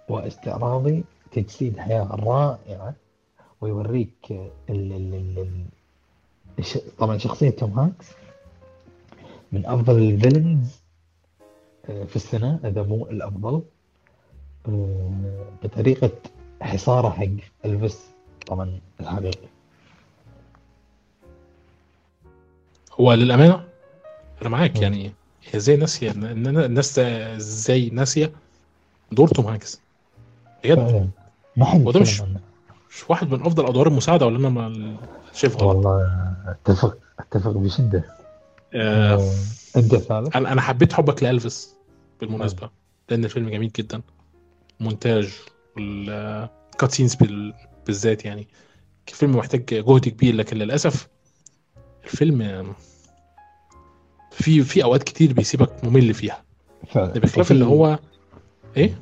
واستعراضي تجسيد حياة رائعة ويوريك ال ال ال ال طبعا شخصية توم هانكس. من أفضل ال villains في السنة إذا مو الأفضل. آه، بطريقة حصارة حق ألفيس طبعا الحقيقي هو للأمانة أنا معاك مم. يعني هي إزاي ناسية ان الناس إزاي ناسية دور توم هانكس بجد. فعلا. ما حد وده مش-. مش واحد من أفضل أدوار المساعدة ولا أنا ما شايف غلط والله أتفق أتفق بشدة. آه، آه، أنت ثالث أنا أنا حبيت حبك لألفيس بالمناسبة لأن الفيلم جميل جدا. مونتاج وال cut scenes بالذات يعني. الفيلم محتاج جهد كبير لكن للأسف الفيلم في في أوقات كتير بيسيبك ممل فيها. فعلا ده بخلاف ان هو إيه؟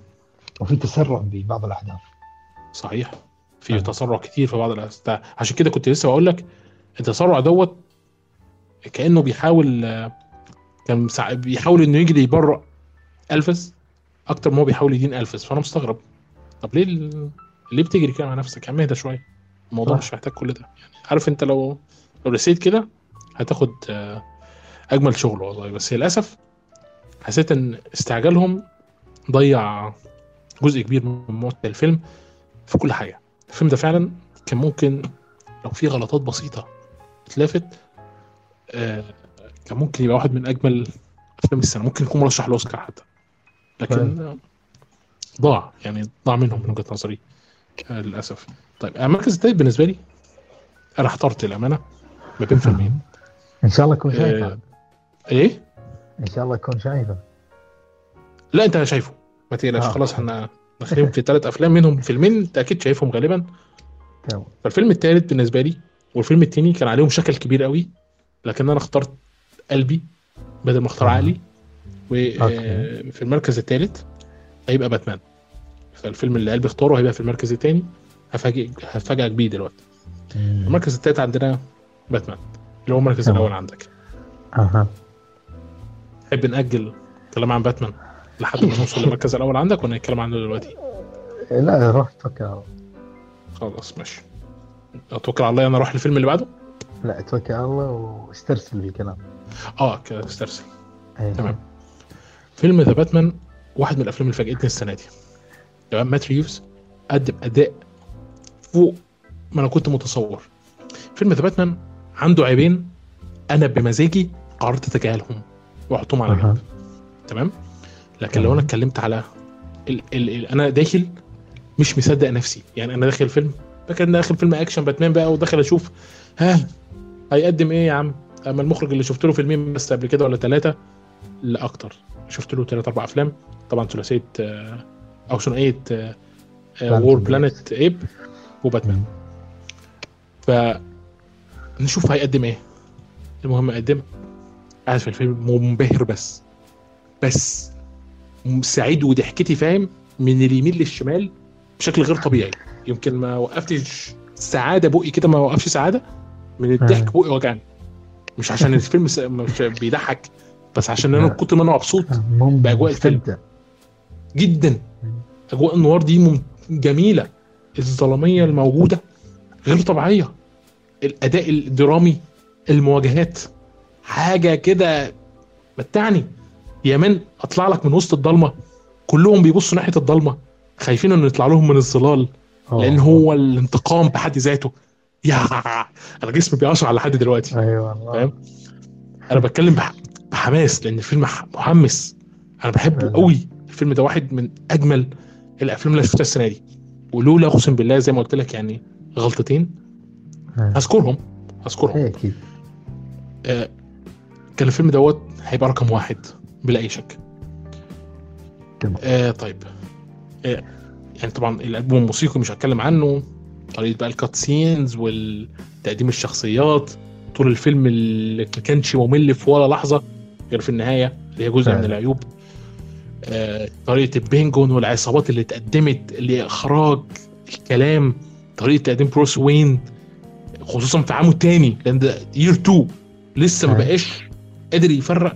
وفي تسرع ببعض الأحداث. صحيح. في آه. تسرع كتير في بعض الأحداث. عشان كده كنت لسه بقول لك التسرع دوت كأنه بيحاول كان سع- بيحاول إنه يجري يبرأ ألفيس أكتر ما هو بيحاول يدين ألفيس فأنا مستغرب. طب ليه ليه بتجري كده مع نفسك؟ يا عم اهدى شوية. الموضوع. مش محتاج كل ده. يعني عارف انت لو لو رسيت كده هتاخد آه، أجمل شغل والله. بس للأسف حسيت إن استعجالهم ضيع جزء كبير من متعة الفيلم في كل حاجة. الفيلم ده فعلا كان ممكن لو في غلطات بسيطة اتلافت آه كان ممكن يبقى واحد من أجمل أفلام السنة. ممكن يكون مرشح للاوسكار حتى. لكن ضاع. يعني ضاع منهم من وجهة نظري. للأسف. طيب آه، المركز الثالث بالنسبة لي أنا احترت الامانه ما بين فيلمين إن شاء الله اكون شايفه. آه، إيه؟ إن شاء الله اكون شايفه. لا أنت شايفه. ما تقلقش آه. خلاص إحنا داخلين في ثلاث أفلام منهم فيلمين أنت أكيد شايفهم غالبا. تمام. فالفيلم الثالث بالنسبة لي والفيلم الثاني كان عليهم شكل كبير قوي لكن أنا اخترت قلبي بدل ما اختار آه. عقلي. وفي المركز الثالث هيبقى باتمان. فالفيلم اللي قلبي اختاره هيبقى في المركز الثاني هفاجئ هفاجئك بيه دلوقتي. المركز الثالث عندنا باتمان اللي هو المركز. الأول عندك أها تحب نأجل كلام عن باتمان لحد ما نوصل للمركز الأول عندك ولا نتكلم عنه دلوقتي لا روح توكل على الله. خلاص ماشي أتوكل على الله أنا أروح للفيلم اللي بعده لا توكل على الله واسترسل في الكلام آه كده استرسل أيه. تمام. فيلم The Batman واحد من الأفلام اللي فاجئتني السنة دي تمام؟ مات ريفز قدم أداء فوق ما أنا كنت متصور. فيلم The Batman عنده عيبين. أنا بمزاجي قررت أتجاهلهم وأحطهم على. جنب. تمام؟ لكن لو أنا اتكلمت على ال ال ال أنا داخل مش مصدق نفسي. يعني أنا داخل فيلم فاكر إن داخل فيلم أكشن باتمان بقى وداخل أشوف ها هيقدم إيه يا عم؟ أما المخرج اللي شفت له فيلمين بس قبل كده ولا ثلاثة لا أكتر. شفت له ثلاث أربع أفلام. طبعا ثلاثية آه، أو ثنائيه War Planet Ape وباتمان. فنشوف هيقدم إيه. المهم قدم قاعد في الفيلم منبهر بس بس سعيد وضحكتي فاهم؟ من اليمين للشمال بشكل غير طبيعي. يمكن ما وقفتش سعادة بقي كده ما وقفش سعادة من الضحك. بقي وجعني مش عشان الفيلم س- مش بيضحك بس عشان أنا من كتر ما أنا مبسوط مم. بأجواء الفيلم. جدا. اجواء النوار دي مم- جميلة. الظلامية الموجودة غير طبيعية. الأداء الدرامي المواجهات. حاجة كده متعني. يا مان أطلع لك من وسط الضلمة. كلهم بيبصوا ناحية الضلمة. خايفين إنه يطلع لهم من الظلال. أوه. لأن هو الانتقام بحد ذاته. يا أنا جسمي بيقشعر لحد دلوقتي. أيوه والله. فاهم؟ أنا بتكلم بح... بحماس. لأن الفيلم محمس. أنا بحبه فعلا. قوي. الفيلم ده واحد من أجمل الأفلام اللي شفتها السنة دي. ولولا أقسم بالله زي ما قلت لك يعني غلطتين آه. هذكرهم هذكرهم. إيه أكيد. آه كان الفيلم دوت هيبقى رقم واحد بلا أي شك. آه طيب. آه يعني طبعا الألبوم الموسيقي مش هتكلم عنه. طريقه بقى ال cut scenes والتقديم الشخصيات. طول الفيلم اللي ما كانش ممل في ولا لحظة غير في النهاية اللي هي جزء من فعلا. العيوب. آه طريقة ال Penguin والعصابات اللي اتقدمت الاخراج الكلام طريقة تقديم بروس وين خصوصا في عامه التاني لأن ده year 2 لسه ما أيوة. بقاش قادر يفرق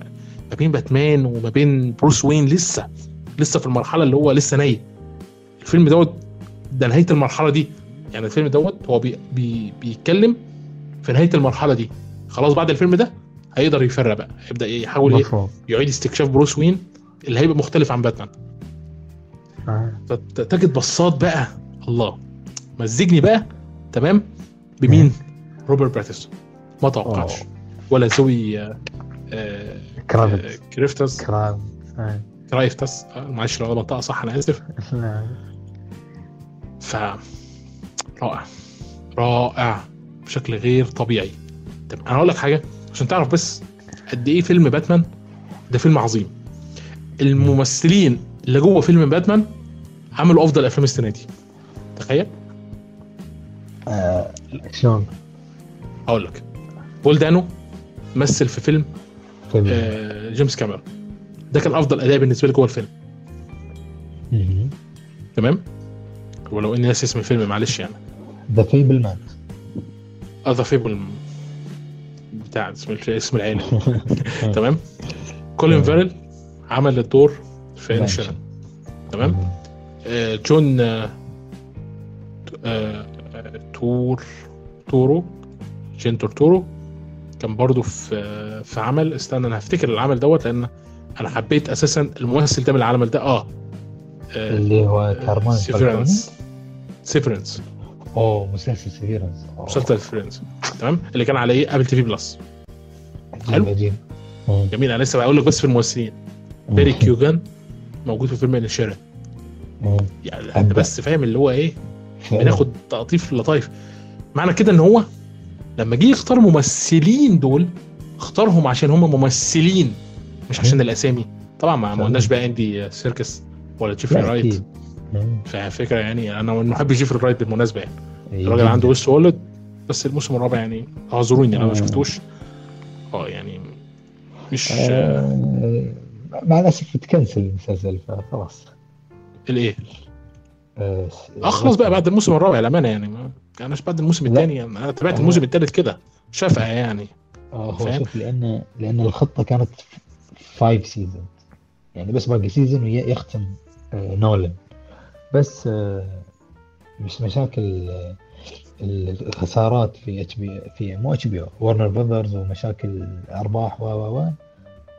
ما بين باتمان وما بين بروس وين لسه لسه في المرحلة اللي هو لسه نايم. الفيلم دوت ده نهاية المرحلة دي. يعني الفيلم دوت هو بي بي بيتكلم في نهاية المرحلة دي. خلاص بعد الفيلم ده هيقدر يفرق بقى. يبدا يحاول إيه؟ يعيد استكشاف بروس وين. اللي هيبقى مختلف عن باتمان. فتجد بصات بقى الله مزجني بقى تمام بمين؟ روبرت باتيسون ما توقعش أوه. ولا زوي آه، آه، كرافت. كريفتس. كرافت. آه. كرايفتس معلش لو بنطقها صح أنا آسف. ف رائع. رائع. بشكل غير طبيعي. طب أنا أقول لك حاجة عشان تعرف بس قد إيه فيلم باتمان ده فيلم عظيم. الممثلين اللي جوه فيلم باتمان عملوا أفضل أفلام السنة دي تخيل آه. شلون؟ هقول لك بول دانو مثل في فيلم طيب. آه، جيمس كاميرون ده كان أفضل أداء بالنسبة لي جوه الفيلم. تمام ولو إني ناسي اسم الفيلم معلش يعني ذا فيبل مان اذا فيبل بتاع اسم اسم العيله تمام كولين تمام. فيرل عمل الدور في. انشن تمام؟ آه، جون آه، آه، تور تورو جين تورتورو كان برضو في في عمل. استنى أنا هفتكر العمل دوت لأن أنا حبيت أساسا الممثل ده من العمل ده. آه. اللي هو كارمان Severance Severance أوه مسلسل Severance مسلسل Severance تمام؟ اللي كان على إيه Apple TV Plus حلو. جميل أنا لسه بقول لك بس في الممثلين. باري كيوجان موجود في فيلم Inisherin مم. يعني أبدع. بس فاهم اللي هو إيه. بناخد تقطيف لطايف معنى كده ان هو لما جه يختار ممثلين دول اختارهم عشان هم ممثلين مش عشان الأسامي طبعا ما. قلناش بقى اندي سيركس ولا جيفري رايت. ففكرة يعني أنا محب جيفري رايت بالمناسبة يعني إيه الراجل. عنده Westworld بس الموسم الرابع يعني أعذروني أنا ما. شفتوش آه يعني مش آه، مع الأسف تكنسل المسلسل فخلاص. الإيه؟ آه، آه خلاص بقى بعد الموسم الرابع للأمانة يعني. ما كانش بعد الموسم. الثاني يعني أنا تابعت آه. الموسم الثالث كده شفقة يعني. آه، هو؟ شوف لأن لأن الخطة كانت five season يعني بس باقي season ويختم آه، نولان بس آه، مش مشاكل الخسارات في HBO مو HBO Warner Brothers ومشاكل ارباح و و و.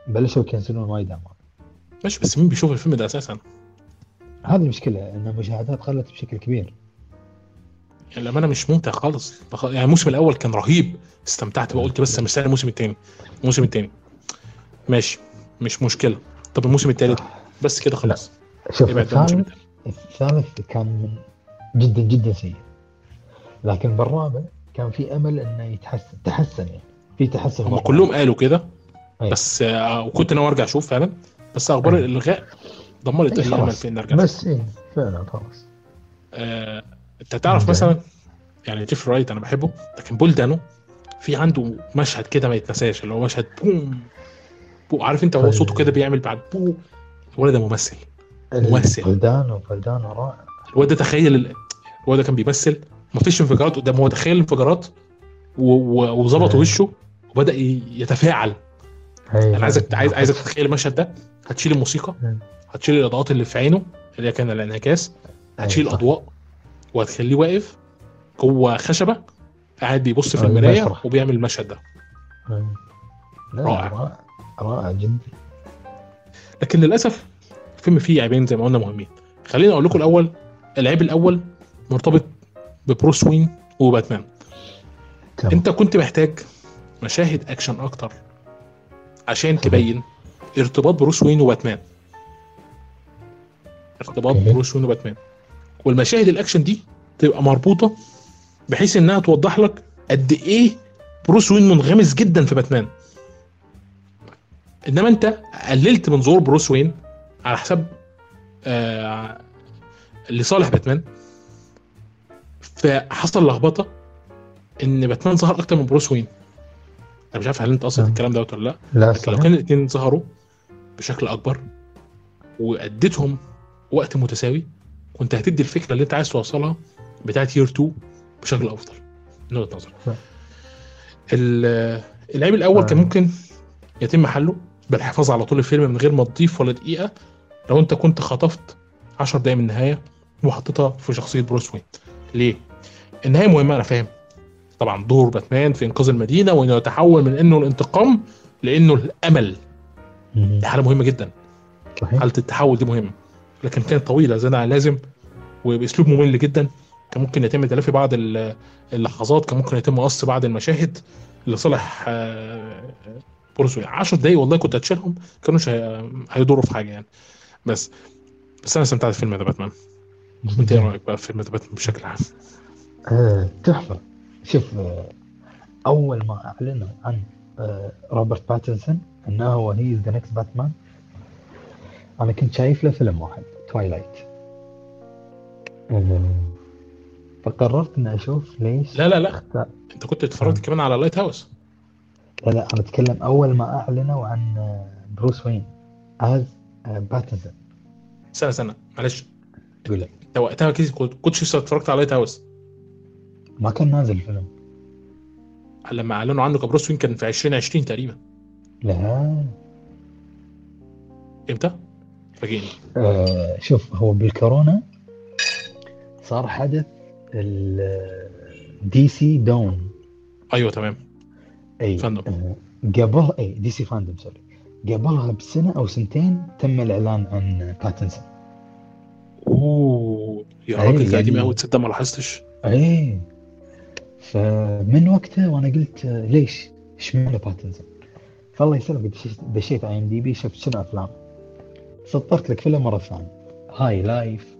بلشوا يكنسلون وايد اعمال ماشي بس مين بيشوف الفيلم ده أساسا؟ هذه المشكلة إن المشاهدات قلت بشكل كبير. يعني الامانه مش ممتع خالص. يعني الموسم الأول كان رهيب. استمتعت بقى قلت بس مستني الموسم الثاني الموسم الثاني ماشي مش مشكلة. طب الموسم الثالث بس كده خلاص. شوف الثالث الثالث كان جدا جدا سيء. لكن بالرابع كان في أمل إنه يتحسن تحسن يعني. في تحسن هم. كلهم قالوا كده؟ أي. بس آه، وكنت ناوي أرجع أشوف فعلا بس أخبار أي. الإلغاء دمرت أي اي امل خلاص. في اني ارجع بس إيه فعلا خلاص آه، أنت تعرف. مثلا يعني جيف رايت أنا بحبه لكن بول دانو في عنده مشهد كده ما يتنساش اللي هو مشهد بوم بو عارف أنت هو طيب. صوته كده بيعمل بعد بو الولد ده ممثل ممثل. فلدانو فلدانو رائع الواد ده تخيل ال- الواد ده كان بيمثل مفيش انفجارات قدامه هو تخيل الانفجارات وظبط أي. وشه وبدأ يتفاعل أنا عايزك عايز عايزك تتخيل المشهد ده هتشيل الموسيقى. هتشيل الإضاءات اللي في عينه اللي كان الانعكاس هتشيل صح. أضواء وهتخليه واقف جوه خشبة قاعد بيبص في أي، المراية. وبيعمل المشهد ده أي. لا، رائع. رائع جدا لكن للأسف الفيلم فيه عيبين زي ما قلنا مهمين خليني أقول لكم الأول العيب الأول مرتبط ببروس وين وباتمان. أنت كنت محتاج مشاهد أكشن أكتر عشان تبين ارتباط بروس وين وباتمان. ارتباط. بروس وين وباتمان. والمشاهد الأكشن دي تبقى مربوطة بحيث إنها توضح لك قد إيه بروس وين منغمس جدا في باتمان. إنما أنت قللت من ظهور بروس وين على حساب آه لصالح باتمان. فحصل لخبطة إن باتمان ظهر أكتر من بروس وين. أنا مش عارف هل أنت قصد نعم. الكلام دوت ولا لأ لا لكن لو كان الاثنين ظهروا بشكل أكبر وأديتهم وقت متساوي كنت هتدي الفكرة اللي أنت عايز توصلها بتاعت يير 2 بشكل أفضل من وجهة نظري. ال- العيب الأول كان آه. ممكن يتم حله بالحفاظ على طول الفيلم من غير ما تضيف ولا دقيقة لو أنت كنت خطفت 10 دقايق من النهاية وحطيتها في شخصية بروس وين ليه؟ النهاية مهمة أنا فاهم طبعا دور باتمان في إنقاذ المدينة وإنه يتحول من إنه الانتقام لإنه الأمل. دي حالة مهمة جدا. صحيح. حالة التحول دي مهمة. لكن كانت طويلة عن اللازم وبأسلوب ممل جدا. كان ممكن يتم تلافي بعض ال- اللحظات كان ممكن يتم قص بعض المشاهد لصالح آه، وين 10 دقايق والله كنت هتشيلهم. كانوش هي- هيضروا في حاجة يعني. بس بس أنا استمتعت بالفيلم ده باتمان. أنت إيه رأيك بقى في فيلم ده باتمان بشكل عام؟ آه، تحفة. شوف أول ما أعلنوا عن آه، روبرت باتنسون أنه هو he's the next Batman أنا كنت شايف له فيلم واحد Twilight فقررت إني أشوف ليش لا لا لا. اختار أنت كنت اتفرجت كمان على Lighthouse لا لا أنا أتكلم أول ما أعلنوا عن بروس وين as باتنسون استنى استنى معلش. تقول لي. أنت وقتها كنت لسه اتفرجت على Lighthouse ما كان نازل الفيلم لما أعلنوا عنه كبروس وين كان في 2020 تقريبا. لا. إمتى؟ فاجئني آه شوف هو بالكورونا صار حدث ال DC Dome أيوه تمام. أي FanDome. آه، قبل أي DC FanDome sorry. قبلها بسنة أو سنتين تم الإعلان عن باتنسون أوه يا راجل قديم يعني- قوي تصدق ما لاحظتش؟ إيه فمن وقتها وأنا قلت ليش؟ اشمعنى باتنسون؟ فالله يسلمك دشيت- IMDb شفت شنو أفلام؟ سطرت لك فيلم مرة ثانية. High Life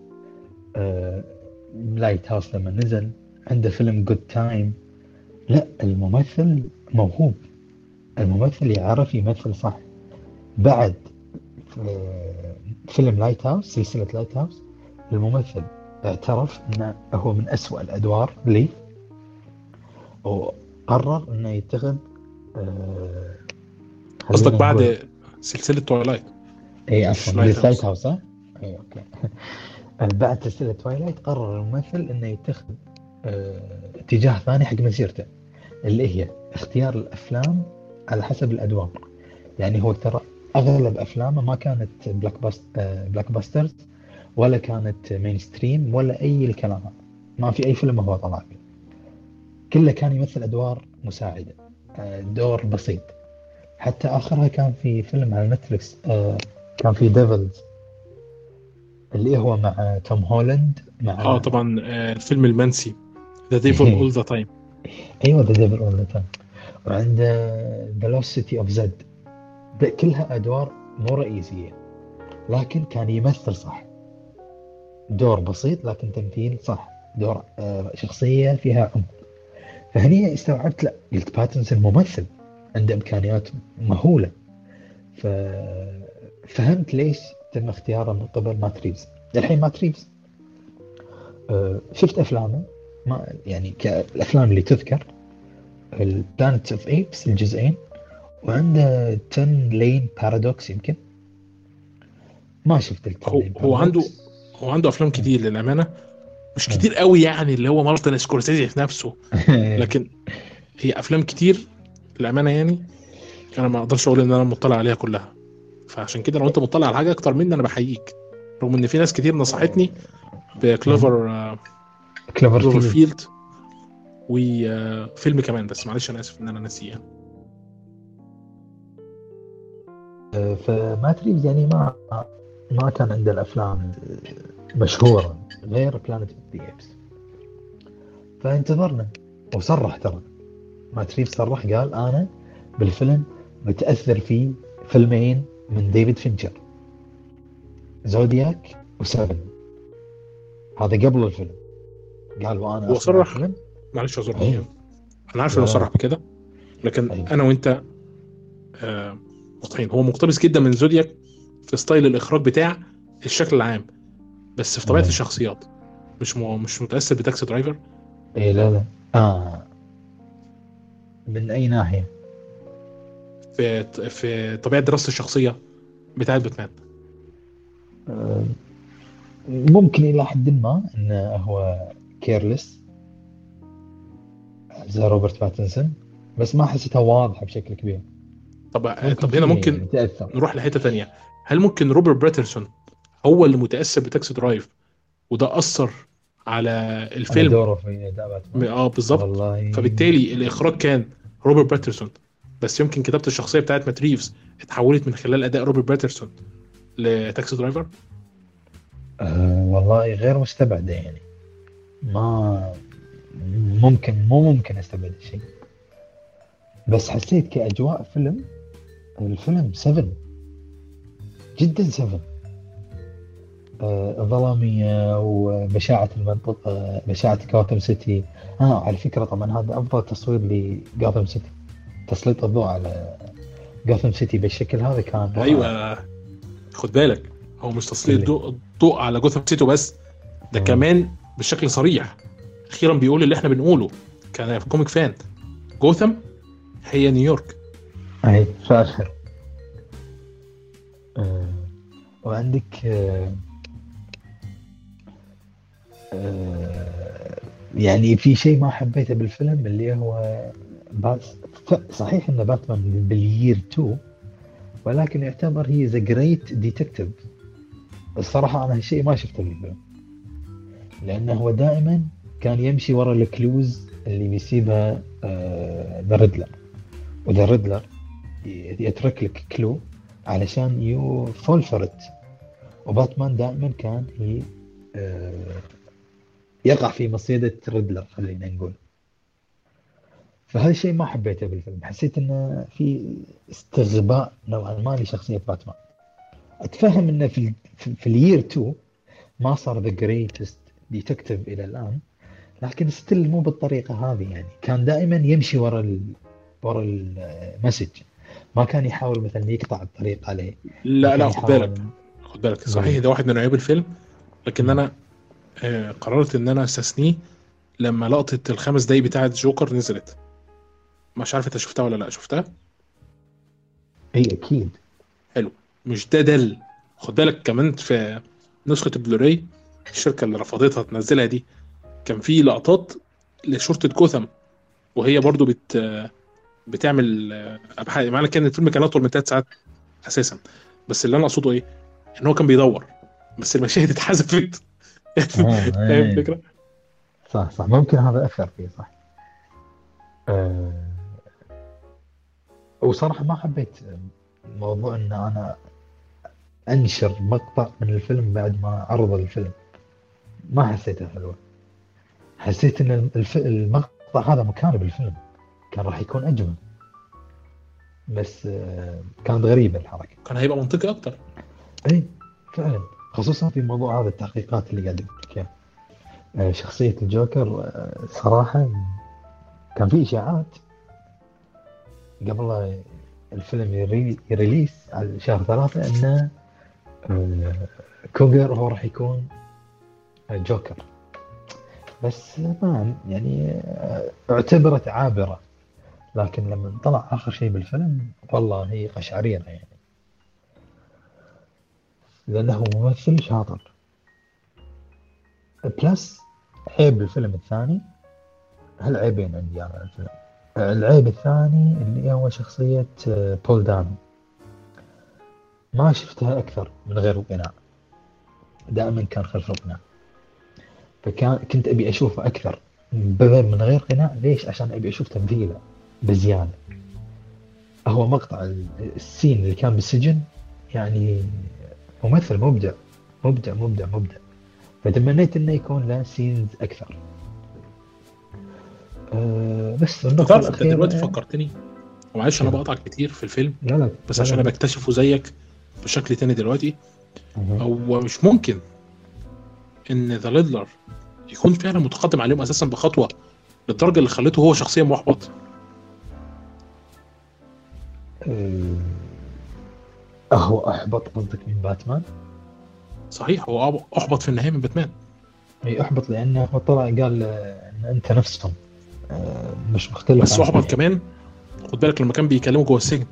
Lighthouse لما نزل. عنده فيلم Good Time لا الممثل موهوب. الممثل يعرف يمثل صح. بعد آه، فيلم Lighthouse سلسلة Lighthouse الممثل اعترف إنه هو من أسوأ الأدوار لي. وقرر إنه يتخذ آه، قصدك خلينا نقول- بعد سلسلة Twilight اي عفوا Lighthouse ها؟ اي okay. بعد سلسلة Twilight قرر الممثل إنه يتخذ آه، اتجاه ثاني حق مسيرته اللي هي اختيار الأفلام على حسب الأدوار. يعني هو ترى أغلب أفلامه ما كانت blockbust blockbusters ولا كانت mainstream ولا أي الكلام. ما في أي فيلم هو طلع فيه. كله كان يمثل أدوار مساعدة آه، دور بسيط. حتى آخرها كان في فيلم على نتفلكس آه، كان في Devils اللي هو مع توم هولاند مع آه طبعا آه، الفيلم المنسي. The Devil All the Time أيوه The Devil All the Time وعنده The Lost City of Z كلها أدوار مو رئيسية. لكن كان يمثل صح. دور بسيط لكن تمثيل صح. دور شخصية فيها عمق. فهني استوعبت لا قلت باتنسون ممثل عنده إمكانيات مهولة. ففهمت ليش تم اختياره من قبل مات ريفز. الحين مات ريفز آه، شفت أفلامه ما يعني كالأفلام اللي تذكر ال Planet of Apes الجزئين وعنده 10 Lane Paradox يمكن. ما شفت ال 10 هو هو عنده هو عنده أفلام كتير للأمانة. مش كتير قوي يعني اللي هو مارتن سكورسيزي في نفسه. لكن هي أفلام كتير للأمانة يعني أنا ما أقدرش أقول إن أنا مطلع عليها كلها. فعشان كده لو أنت مطلع على حاجة أكتر مني أنا بحييك. رغم إن في ناس كتير نصحتني ب Clover آه، Cloverfield وفيلم كمان بس معلش أنا آسف إن أنا ناسيه. فمات ريفز يعني ما ما كان عنده الأفلام مشهورة. غير Planet of the Apes فانتظرنا وصرح ترى. مات ريفز صرح قال أنا بالفيلم متأثر فيه فيلمين من ديفيد فينشر Zodiac و Seven هذا قبل الفيلم. قال وأنا هو أصنع صرح؟ الفيلم معلش اعذرني أيوه. أنا عارف إنه. صرح بكده لكن أيوه. أنا وأنت آه، هو مقتبس جدا من Zodiac في style الإخراج بتاع الشكل العام. بس في طبيعة. الشخصيات. مش م... مش متأثر ب Taxi Driver؟ اي لا لا. آه. من أي ناحية؟ في في طبيعة دراسة الشخصية بتاعت باتمان. آه، ممكن إلى حد ما انه هو careless زي روبرت باتنسون. بس ما حسيتها واضحة بشكل كبير. طب طب هنا ممكن تاثر نروح لحتة تانية. هل ممكن روبرت باترسون هو اللي متاثر ب Taxi Driver وده أثر على الفيلم. دوره في آه بالظبط. فبالتالي الإخراج كان روبرت باترسون بس يمكن كتابة الشخصية بتاعت مات ريفز اتحولت من خلال أداء روبرت باترسون ل Taxi Driver آه والله غير مستبعده يعني. ما ممكن مو ممكن أستبعد الشيء. بس حسيت كأجواء فيلم الفيلم 7 جدا 7 آه، الظلامية وبشاعة المنطقة بشاعة جوثم سيتي آه على فكرة طبعا هذا أفضل تصوير لجوثم سيتي تسليط الضوء على جوثم سيتي بالشكل هذا كان. أيوه. خد بالك هو مش تسليط اللي- ضوء ضوء على جوثام سيتي بس ده آه. كمان بشكل صريح. أخيرا بيقول اللي إحنا بنقوله كان comic fan. جوثام هي نيويورك. أي فعلا آه، وعندك آه، آه، يعني في شيء ما حبيته بالفيلم اللي هو ف- صحيح ان باتمان بال year 2 ولكن يعتبر he's the great detective الصراحة أنا هالشيء ما شفته بالفيلم. لأنه هو دائما كان يمشي ورا ال clues اللي بيسيبها the Riddler و the Riddler يترك لك clue علشان you fall for it وباتمان دائما كان he يقع في مصيدة Riddler خلينا نقول. فهذا الشيء ما حبيته بالفيلم. حسيت إنه في استغباء نوعا ما لشخصية باتمان. أتفهم إنه في ال في, ال year 2 ما صار the greatest detective إلى الآن لكن still مو بالطريقة هذه يعني. كان دائما يمشي ورا ال ورا ال message ما كان يحاول مثلا يقطع الطريق عليه. لا لا خد يحاول- بالك. خد بالك صحيح ده واحد من عيوب الفيلم لكن أنا قررت إن أنا أستثنيه لما لقطة الخمس دقايق بتاعة جوكر نزلت. مش عارف أنت شفتها ولا لأ. شفتها؟ اي أكيد. مش ده دل. خد بالك كمان في نسخة البلوراي الشركة اللي رفضتها تنزلها دي كان في لقطات لشرطة جوثام وهي برضو بت بتعمل أبحاث. معنى كان الفيلم كان أطول من ثلاث ساعات أساسا. بس اللي أنا أقصده إيه؟ إن هو كان بيدور. بس المشاهد اتحذفت. آه، فاهم إيه. الفكرة؟ صح صح. ممكن هذا أثر فيه صح. أه وصراحة ما حبيت موضوع إن أنا أنشر مقطع من الفيلم بعد ما عرض الفيلم. ما حسيتها حلوة حسيت إن. المقطع هذا مكانه بالفيلم. كان راح يكون أجمل. بس آه، كانت غريبة الحركة. كان هيبقى منطقي أكتر. اي فعلا. خصوصا في موضوع هذا التحقيقات اللي قاعد يقول لك. آه، شخصية الجوكر آه، صراحة كان في إشاعات قبل الفيلم يري- يريليس على شهر ثلاثة أن آه، كوغر هو راح يكون جوكر. بس ما يعني اعتبرت عابرة. لكن لما طلع آخر شيء بالفيلم والله هي قشعريرة يعني. لأنه ممثل شاطر. plus عيب الفيلم الثاني هالعيبين عندي أنا الفيلم؟ العيب الثاني اللي هو شخصية آه، بول دانو ما شفتها أكثر من غير القناع دائما كان خلف القناع فكان كنت أبي أشوفه أكثر من غير قناع ليش؟ عشان أبي أشوف تمثيله بزيادة. هو مقطع ال- السين اللي كان بالسجن يعني ممثل مبدع مبدع مبدع مبدع. فتمنيت إنه يكون له سينز أكثر. أه بس النقطة تعرف أنت الأخيرة دلوقتي فكرتني؟ ومعلش أنا بقطعك كتير في الفيلم لا لا بس لا عشان. أنا بكتشفه زيك بشكل تاني دلوقتي. هو مش ممكن إن ذا ليدلر يكون فعلا متقدم عليهم أساسا بخطوة للدرجة اللي خلته هو شخصيا محبط. أه. هو أحبط قصدك من باتمان؟ صحيح هو أحبط في النهاية من باتمان. إي أحبط لأنه هو طلع قال آه، إن أنت نفسهم. أه مش مختلف بس أحبط كمان خد بالك لما كان بيكلمه جوه السجن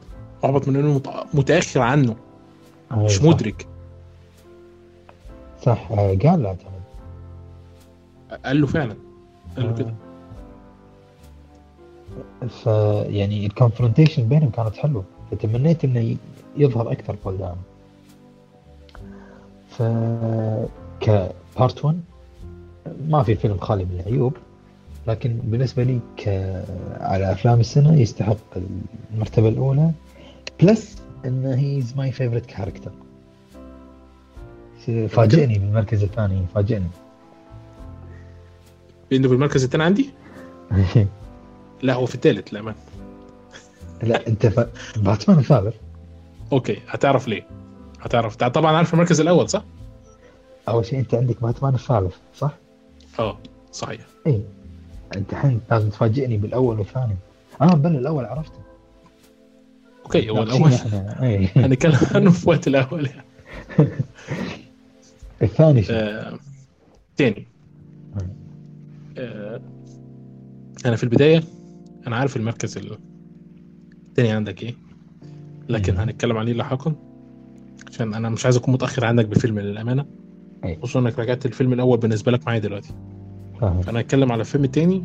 أحبط من إنه مت- متأخر عنه. أي مش صح. مدرك. صح آه، قال لا اعتقد قال له فعلا. قال له كده. ف يعني ال confrontation بينهم كانت حلوة. فتمنيت إنه يظهر أكثر بول دانو ف ك part 1 ما في فيلم خالي من العيوب لكن بالنسبة لي ك على أفلام السنة يستحق المرتبة الأولى plus إنه he's my favorite character فاجئني بالمركز الثاني فاجئني. بانه في المركز الثاني عندي؟ لا هو في الثالث لا لا أنت ف... باتمان الثالث. okay هتعرف ليه؟ هتعرف. تع- طبعا عارف المركز الأول صح؟ أول شيء أنت عندك باتمان الثالث صح؟ آه صحيح. اي أنت الحين لازم تفاجئني بالأول والثاني. آه بل الأول عرفته. أوكي هو الأول. هنتكلم عنه في وقت الأول. يعني الثاني شو؟ آه، تاني. آه، أنا في البداية أنا عارف المركز ال- التاني عندك إيه. لكن. هنتكلم عليه لاحقا عشان أنا مش عايز أكون متأخر عنك بفيلم للأمانة. خصوصا إنك رجعت الفيلم الأول بالنسبة لك معايا دلوقتي. فانا هتكلم على الفيلم التاني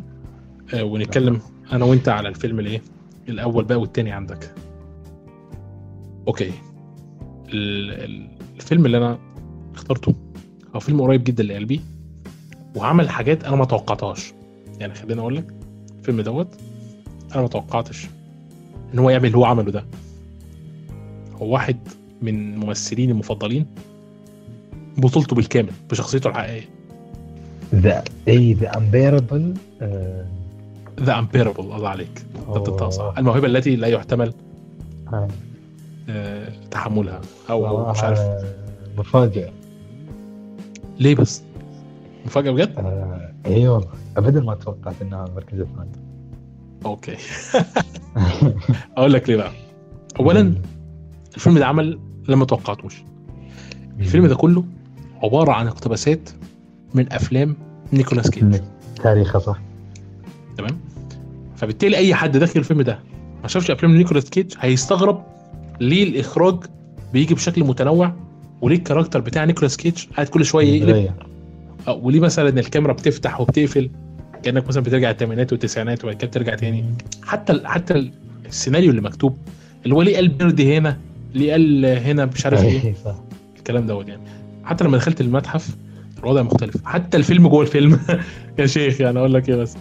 آه، ونتكلم أنا وأنت على الفيلم الإيه؟ الأول بقى والتاني عندك. أوكي. ال- ال- الفيلم اللي أنا اخترته هو فيلم قريب جدا لقلبي وعمل حاجات أنا ما توقعتهاش. يعني خليني أقول لك الفيلم دوت أنا ما توقعتش إن هو يعمل اللي هو عمله ده. واحد من ممثلين المفضلين بطولته بالكامل بشخصيته الحقيقية. the اي the Unbearable The Unbearable الله عليك. انت صح. الموهبة التي لا يحتمل آه، تحملها أو مش عارف. مفاجأة. ليه بس؟ مفاجأة بجد؟ آه، اي والله. ابدا ما توقعت إنها المركز الثاني okay. أقول لك ليه بقى. اولا الفيلم ده عمل لما توقعتوش الفيلم ده كله عبارة عن اقتباسات من أفلام نيكولاس كيج تاريخه صح. تمام؟ فبالتالي أي حد داخل الفيلم ده ما شافش أفلام نيكولاس كيج هيستغرب ليه الإخراج بيجي بشكل متنوع وليه ال character بتاع نيكولاس كيج قاعد كل شوية يقلب. وليه مثلا الكاميرا بتفتح وبتقفل كأنك مثلا بترجع الثمانينات والتسعينات وبعد كده بترجع تاني. حتى ال- حتى السيناريو اللي مكتوب اللي هو ليه قال بيرد هنا ليه قال هنا مش عارف إيه؟ اي صح الكلام دوت يعني. حتى لما دخلت المتحف الوضع مختلف. حتى الفيلم جوه الفيلم. يا شيخ يعني أقول لك إيه بس.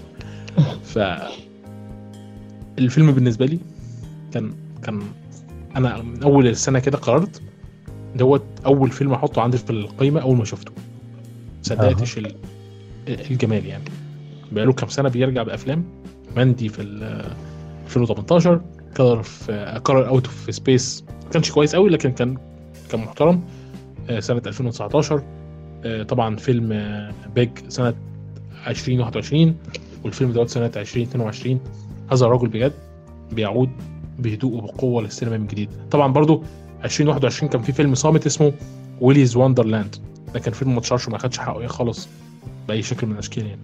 ف الفيلم بالنسبة لي كان كان أنا من أول السنة كده قررت دوت أول فيلم أحطه عندي في القائمه أول ما شفته. صدقتش ال- الجمال يعني. بقاله كام سنة بيرجع بأفلام. ماندي في ال 2018 color في Color Out of Space ما كانش كويس قوي لكن كان كان محترم. آه، سنة 2019 آه، طبعا فيلم آه، Pig سنة 2021 والفيلم دوت سنة 2022 هذا الرجل بجد بيعود بهدوء وبقوة للسينما من جديد. طبعا برضو 2021 كان في فيلم صامت اسمه Willy's Wonderland ده كان فيلم ما اتشهرش وما خدش حقه إيه خالص بأي شكل من الأشكال يعني.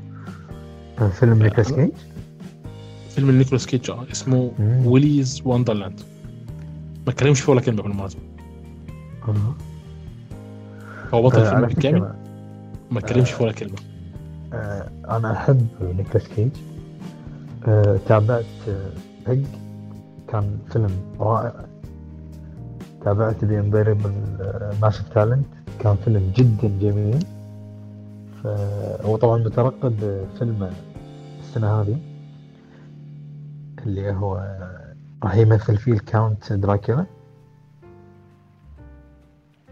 فيلم نيكلاس كيج فيلم نيكولاس كيج آه اسمه. Willy's Wonderland. ما اتكلمش فيه ولا كلمة بالمناسبه آه. هو بطل آه، الفيلم على بالكامل ما اتكلمش فيه ولا كلمة. آه، أنا أحب نيكلاس كيج آه، تابعت آه، Pig كان فيلم رائع. تابعت The Unbearable Massive Talent كان فيلم جدا جميل. ف- هو طبعا مترقب فيلم السنة هذه. اللي هو راح يمثل فيه ال Count دراكولا.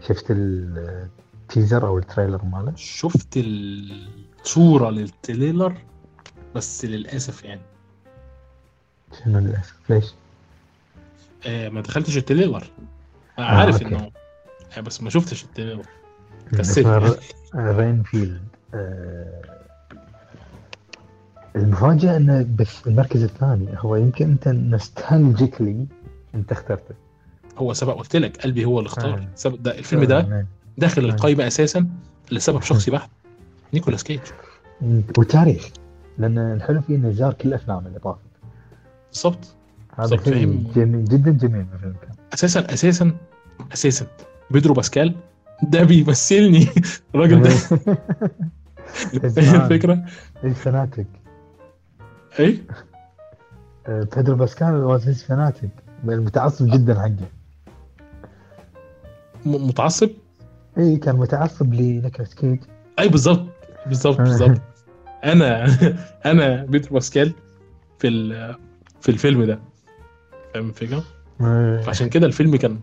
شفت ال teaser أو ال trailer ماله؟ شفت الصورة لل trailer بس للأسف يعني. شنو للأسف؟ ليش؟ آه ما دخلتش ال trailer. أنا آه، عارف. إنه آه، بس ما شفتش التريلر. كسلت ر- رينفيلد. آه، المفاجأة انه بس المركز الثاني هو يمكن أنت nostalgically أنت اخترته. هو سبق قلت لك قلبي هو اللي اختار. آه. ده الفيلم ده آه، داخل آه. القائمه أساسا لسبب شخصي بحت نيكولاس كيج. وتاريخ لأن الحلو فيه إنه زار كل الأفلام اللي طافت. بالظبط هذا فاهم. جميل جدا جميل بالفيلم كان أساسا أساسا أساسا. بيدرو باسكال ده بيمثلني. الراجل ده. الفكرة؟ إيش fanatic إيه؟ آه، بيدرو باسكال was his fanatic متعصب جدا حقه. متعصب؟ اي كان متعصب لنيكلاس كيج. أي بالظبط بالظبط بالظبط أنا أنا بيدرو باسكال في في الفيلم ده. فاهم الفكرة؟ آه، فعشان كده الفيلم كان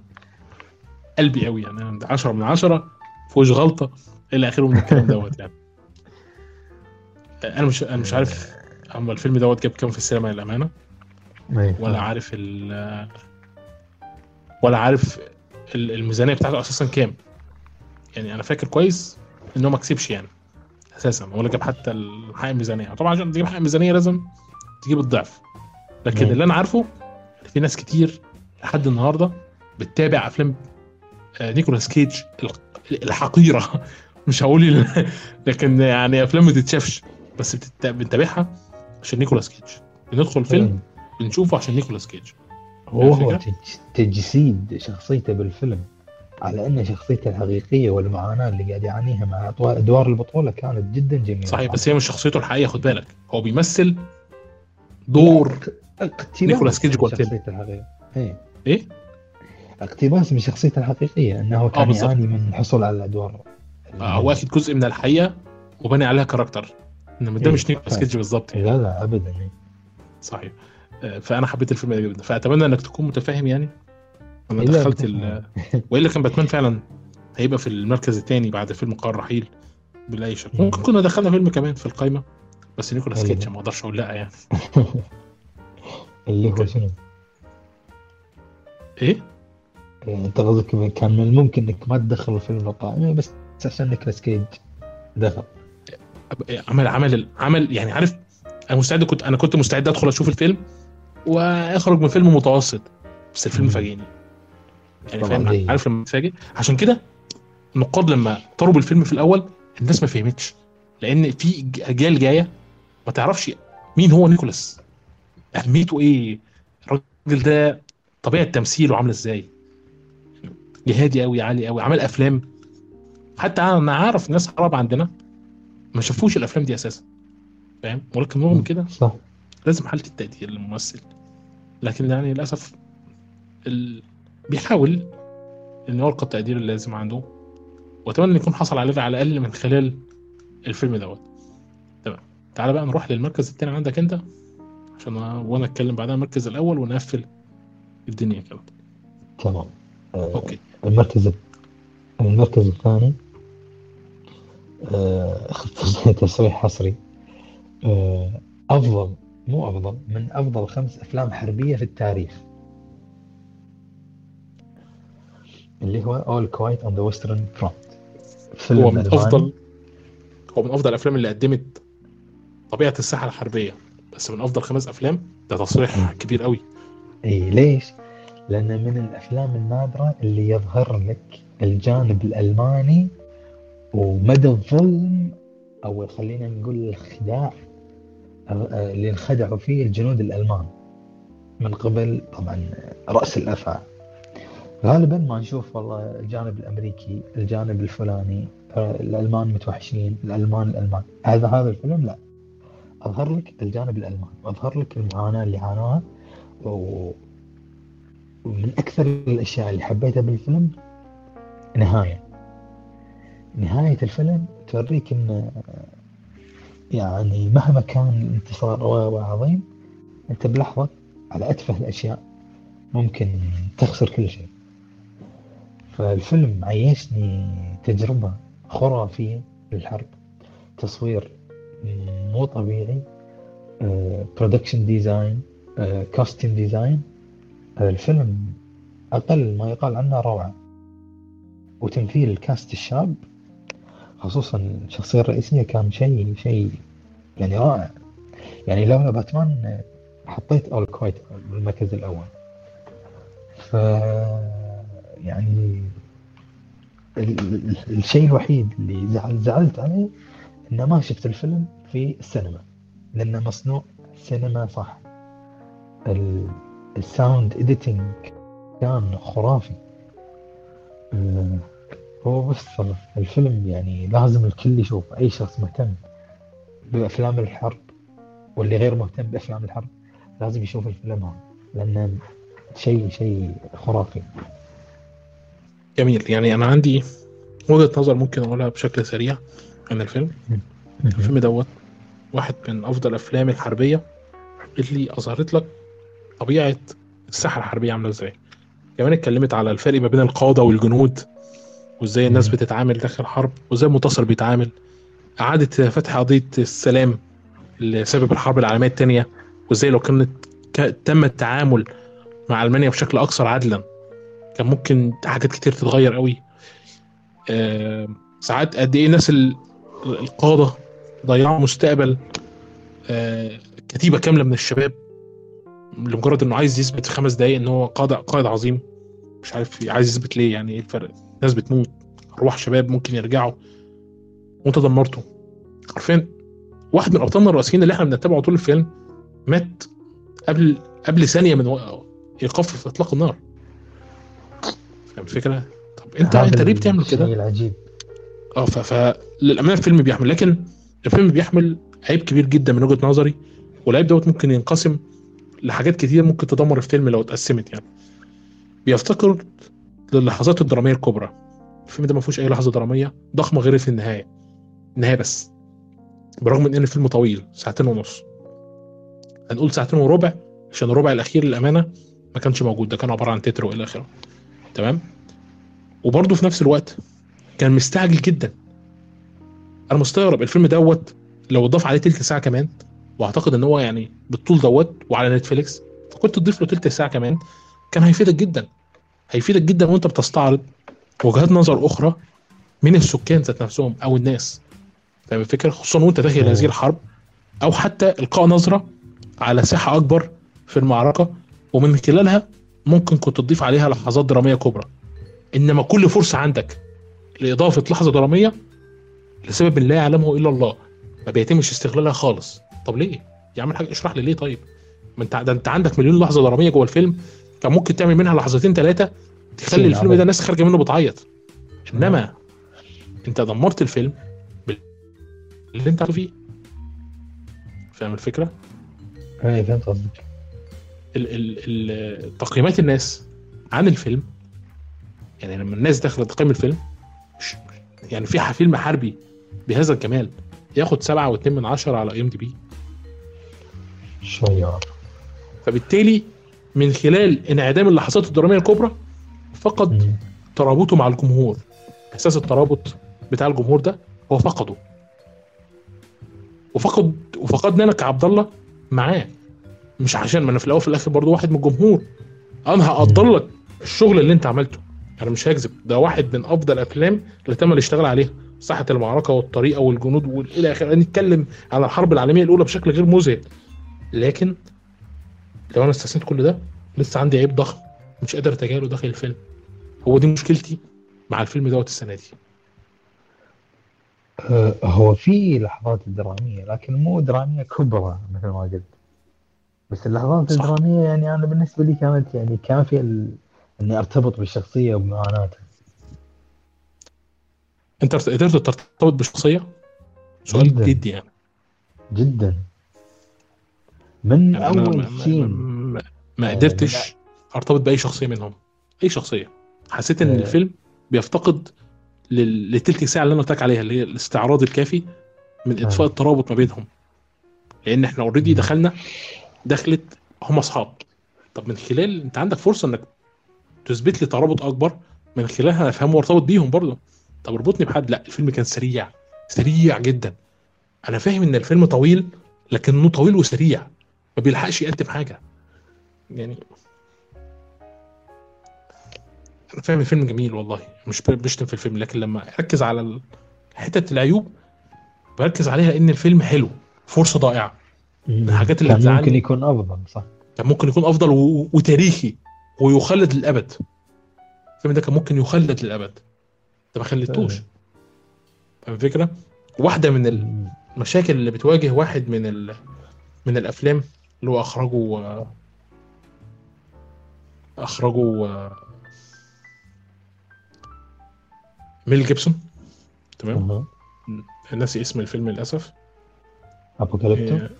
قلبي قوي. يعني أنا 10 من 10 فيهوش غلطة إلى آخره من الكلام دوت يعني. أنا مش أنا مش عارف أما الفيلم دوت جاب كام في السينما للأمانة؟ إيه. ولا عارف ال ولا عارف ال- الميزانية بتاعته أساسا كام. يعني أنا فاكر كويس إن هو ما كسبش يعني أساسا ولا جاب حتى حق الميزانيه طبعا عشان تجيب حق الميزانيه لازم تجيب الضعف. لكن مم. اللي أنا عارفه في ناس كتير لحد النهارده بتتابع أفلام آه، نيكولاس كيج الحقيرة. مش هقول لكن يعني أفلام ما تتشافش بس بتت- بنتابعها. عشان نيكولاس كيج بندخل فيلم بنشوفه عشان نيكولاس كيج هو هو تجسيد شخصيته بالفيلم على إن شخصيته الحقيقية والمعاناة اللي قاعد يعانيها مع أدوار البطولة كانت جدا جميلة. صحيح بس هي مش شخصيته الحقيقية خد بالك. هو بيمثل دور نيكولاس كيج. شخصيته الحقيقية. إيه. اقتباس من شخصيته الحقيقية إنه كان بالظبط. يعاني من الحصول على الأدوار. آه، هو اخد جزء من الحقيقة وبني عليها character. إنما ده إيه، مش نيكولاس. كيج بالظبط يعني لا لا ابدا إيه. صحيح آه، فأنا حبيت الفيلم ده جدا فأتمنى إنك تكون متفاهم يعني أنا إيه، دخلت. ال... وإلا كان باتمان فعلا هيبقى في المركز الثاني بعد فيلم قار رحيل بالاي شكل ممكن كنا دخلنا فيلم كمان في القايمة بس نيكولاس. كيج ما أقدرش أقول لا يعني اللي هو. شنو؟ إيه يعني أنت قصدك كان من الممكن إنك ما تدخل الفيلم القائمة بس عشان نيكلاس كيج دخل عمل عمل عمل يعني عارف أنا مستعد كنت أنا كنت مستعد أدخل أشوف الفيلم وأخرج من فيلم متوسط بس الفيلم. فاجئني. يعني فاهم؟ عارف لما تتفاجئ؟ عشان كده النقاد لما طلعوا الفيلم في الأول الناس ما فهمتش. لأن في أجيال جاية ما تعرفش مين هو نيكولاس. اهميته إيه؟ الراجل ده طبيعة تمثيله عاملة إزاي؟ جهادي قوي عالي قوي عمل أفلام. حتى أنا عارف ناس عرب عندنا ما شافوش الأفلام دي أساسا. فاهم؟ ولكن رغم كده صح. لازم حالة التقدير للممثل. لكن يعني للأسف ال... بيحاول إن يلقى التقدير اللازم عنده. وأتمنى يكون حصل عليه على الأقل من خلال الفيلم دوت. تمام. تعال بقى نروح للمركز التاني عندك أنت. عشان وأنا أتكلم بعدها المركز الأول ونقفل الدنيا كده. تمام. آه، أوكي. المركز المركز الثاني. آه، تصريح حصري. آه، أفضل مو أفضل من أفضل خمس أفلام حربية في التاريخ. اللي هو All Quiet on the Western Front. فيلم هو من ألماني. أفضل هو من أفضل الأفلام اللي قدمت طبيعة الساحة الحربية. بس من أفضل خمس أفلام ده تصريح كبير قوي. إي ليش؟ لأنه من الأفلام النادرة اللي يظهر لك الجانب الألماني ومدى الظلم أو خلينا نقول الخداع آه، اللي انخدعوا فيه الجنود الألمان من قبل طبعا رأس الأفعى. غالبا ما نشوف والله الجانب الأمريكي الجانب الفلاني آه، الألمان متوحشين الألمان الألمان. هذا هذا الفيلم لا. أظهر لك الجانب الألماني وأظهر لك المعاناة اللي عانوها و... ومن أكثر الأشياء اللي حبيتها بالفيلم نهاية. نهاية الفيلم توريك إن يعني مهما كان الانتصار وعظيم أنت بلحظة على أتفه الأشياء ممكن تخسر كل شيء. فالفيلم عيشني تجربة خرافية للحرب تصوير مو طبيعي production design costume design الفيلم أقل ما يقال عنه روعة. وتمثيل ال cast الشاب خصوصا الشخصية الرئيسية كان شيء شيء يعني رائع. يعني لولا باتمان حطيت أول كوايت بالمركز الأول. ف يعني ال- ال- الشيء الوحيد اللي زعل زعلت عليه إنه ما شفت الفيلم في السينما لأنه مصنوع سينما صح. ال- ال sound editing كان خرافي. آه، هو بس الفيلم يعني لازم الكل يشوف أي شخص مهتم بأفلام الحرب واللي غير مهتم بأفلام الحرب لازم يشوف الفيلم هذا لأنه شيء شيء خرافي. جميل يعني أنا عندي وجهة نظر ممكن أقولها بشكل سريع عن الفيلم. الفيلم دوت واحد من أفضل الافلام الحربية اللي أظهرت لك طبيعة الساحة الحربية عاملة إزاي. كمان اتكلمت على الفرق ما بين القادة والجنود. وإزاي الناس. بتتعامل داخل الحرب وإزاي المنتصر بيتعامل. إعادة فتح قضية السلام اللي سبب الحرب العالمية الثانية وإزاي لو كانت تم التعامل مع ألمانيا بشكل أكثر عدلا كان ممكن حاجات كتير تتغير قوي آه، ساعات قد إيه الناس ال- القادة ضيعوا مستقبل آه، كتيبة كاملة من الشباب لمجرد إنه عايز يثبت في خمس دقايق إن هو قائد قائد عظيم. مش عارف عايز يثبت ليه يعني إيه الفرق؟ ناس بتموت أرواح شباب ممكن يرجعوا. وانت دمرته عارفين واحد من أبطالنا الرئيسيين اللي إحنا بنتابعه طول الفيلم مات قبل قبل ثانية من إيقاف إطلاق النار. فاهم الفكرة؟ طب انت أنت ليه بتعمل كده؟ العجيب آه. فللامانه الفيلم بيحمل. لكن الفيلم بيحمل عيب كبير جدا من وجهة نظري. والعيب دوت ممكن ينقسم لحاجات كتير ممكن تدمر الفيلم لو اتقسمت يعني. بيفتقر للحظات الدرامية الكبرى. الفيلم ده ما فيهوش أي لحظة درامية ضخمة غير في النهاية. النهاية بس. برغم إن الفيلم طويل ساعتين ونص. هنقول ساعتين وربع عشان الربع الأخير للأمانة ما كانش موجود. ده كان عبارة عن تتر وإلى آخره. تمام؟ وبرضه في نفس الوقت كان مستعجل جدا. أنا مستغرب الفيلم دوت لو ضاف عليه تلت ساعة كمان وأعتقد إن هو يعني بالطول دوت وعلى نتفليكس فكنت تضيف له تلت ساعة كمان كان هيفيدك جدا. هيفيدك جدا وانت بتستعرض وجهات نظر أخرى من السكان ذات نفسهم أو الناس. فاهم الفكرة؟ خصوصا وانت داخل هذه الحرب أو حتى إلقاء نظرة على ساحة أكبر في المعركة ومن خلالها ممكن كنت تضيف عليها لحظات درامية كبرى. إنما كل فرصة عندك لإضافة لحظة درامية لسبب لا يعلمه إلا الله. ما بيتمش استغلالها خالص. طب ليه؟ يا عم الحاج اشرح لي ليه طيب؟ ما انت ده انت عندك مليون لحظة درامية جوه الفيلم كان ممكن تعمل منها لحظتين ثلاثة تخلي الفيلم. ده الناس خارجة منه بتعيط. إنما أنت دمرت الفيلم اللي أنت فيه. فاهم الفكرة؟ أي فهمت قصدك. ال ال ال تقييمات الناس عن الفيلم يعني لما الناس داخلة تقيم الفيلم يعني في فيلم حربي بهذا الجمال ياخد سبعة واتنين من عشرة على إم دي بي. فبالتالي من خلال انعدام اللحظات الدرامية الكبرى فقد. ترابطه مع الجمهور. احساس الترابط بتاع الجمهور ده هو فقده. وفقد وفقدنا أنا كعبد الله معاه. مش عشان ما أنا في الأول وفي الآخر برضه واحد من الجمهور. أنا هقدر لك الشغل اللي أنت عملته. أنا مش هكذب. ده واحد من أفضل الأفلام اللي تم الاشتغال عليها. صحة المعركة والطريقة والجنود والى آخره. نتكلم عن الحرب العالمية الأولى بشكل غير مذهل لكن لو أنا استثنيت كل ده لسه عندي عيب ضخم مش قادر أتجاهله داخل الفيلم. هو دي مشكلتي مع الفيلم دوت السنة دي. آه، هو في لحظات درامية لكن مو درامية كبرى مثل ما قلت. بس اللحظات صح. الدرامية يعني أنا بالنسبة لي كانت يعني كافية ال... إني أرتبط بالشخصية وبمعاناتها أنت قدرت ترتبط بشخصية سؤال جداً. جدي يعني. جدا. من يعني أنا أول ما, ما, سين ما, ما قدرتش أرتبط بأي شخصية منهم. أي شخصية. حسيت إن آه. الفيلم بيفتقد لل- للتلت ساعه اللي أنا قلت لك عليها اللي هي الاستعراض الكافي من إطفاء آه. الترابط ما بينهم. لأن إحنا اوريدي. دخلنا دخلت هم أصحاب. طب من خلال أنت عندك فرصة إنك تثبت لي ترابط أكبر من خلالها أفهمه وأرتبط بيهم برضه. طب اربطني بحد. لا الفيلم كان سريع. سريع جدا. أنا فاهم إن الفيلم طويل لكنه طويل وسريع. ما بيلحقش يقدم حاجة يعني أنا فاهم الفيلم جميل والله مش بشتم في الفيلم لكن لما أركز على حتة العيوب بركز عليها إن الفيلم حلو فرصة ضائعة من الحاجات اللي كان بتزعلني. ممكن يكون أفضل صح كان ممكن يكون أفضل و... وتاريخي ويخلد للأبد الفيلم ده كان ممكن يخلد للأبد انت ما خلدتوش فعلا. فاهم الفكرة؟ واحدة من. المشاكل اللي بتواجه واحد من ال... من الأفلام اللي هو اخرجه اخرجه ميل جيبسون. تمام؟ أها. ناسي اسم الفيلم للأسف. Apocalypto؟ آه،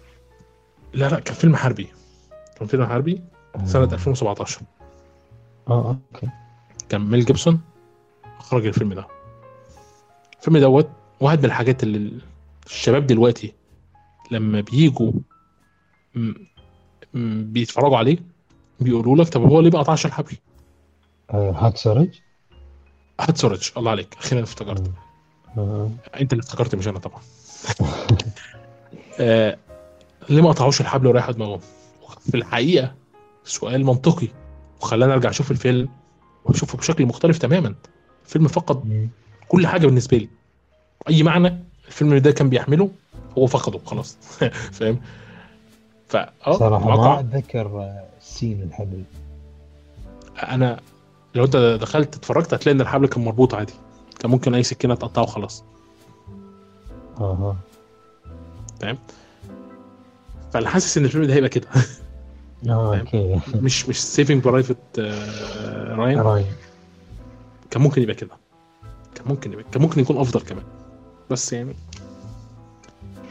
لا لا كان فيلم حربي. كان فيلم حربي سنة آه. 2017 آه أوكي. كان ميل جيبسون أخرج الفيلم ده. الفيلم دوت واحد من الحاجات اللي الشباب دلوقتي لما بيجوا بيتفرجوا عليه بيقولوا لك طب هو ليه ما قطعش الحبل؟ آه، هات سورج. هات سورج الله عليك. أخيرا افتكرت. آه. أنت اللي افتكرت مش أنا طبعا. آه ليه ما قطعوش الحبل وريحوا دماغهم؟ في الحقيقة سؤال منطقي وخلاني أرجع أشوف الفيلم وأشوفه بشكل مختلف تماما. الفيلم فقد. كل حاجة بالنسبة لي. أي معنى الفيلم ده كان بيحمله هو فقده خلاص. فاهم؟ فا آه صراحة ما أتذكر آه، سين الحبل أنا لو أنت دخلت اتفرجت هتلاقي إن الحبل كان مربوط عادي. كان ممكن أي سكينة تقطعه وخلاص. أها. فأنا حاسس إن الفيلم ده هيبقى كده. آه فاهم؟ أوكي. مش مش Saving Private Ryan Ryan كان ممكن يبقى كده. كان ممكن يبقى كان ممكن يكون أفضل كمان. بس يعني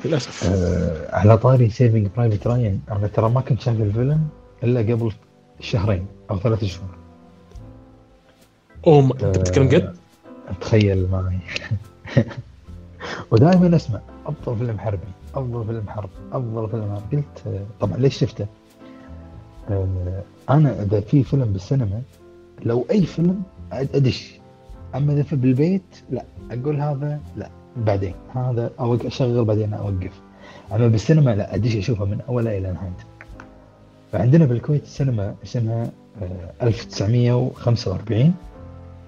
للأسف. آه، على طاري Saving Private Ryan أنا ترى ما كنت شايف الفيلم إلا قبل شهرين أو ثلاث شهور. اوه أنت بتتكلم جد؟ تخيل معي. ودائما أسمع أفضل فيلم حربي أفضل فيلم حرب أفضل فيلم حرب. قلت آه، طبعا ليش شفته؟ آه، أنا إذا في فيلم بالسينما لو أي فيلم أدش. أما إذا في بالبيت لا. أقول هذا لا. بعدين. هذا اوقف أشغل بعدين أوقف. أما بالسينما لا أدش أشوفها من اولها إلى نهايتها فعندنا بالكويت السينما اسمها آه، 1945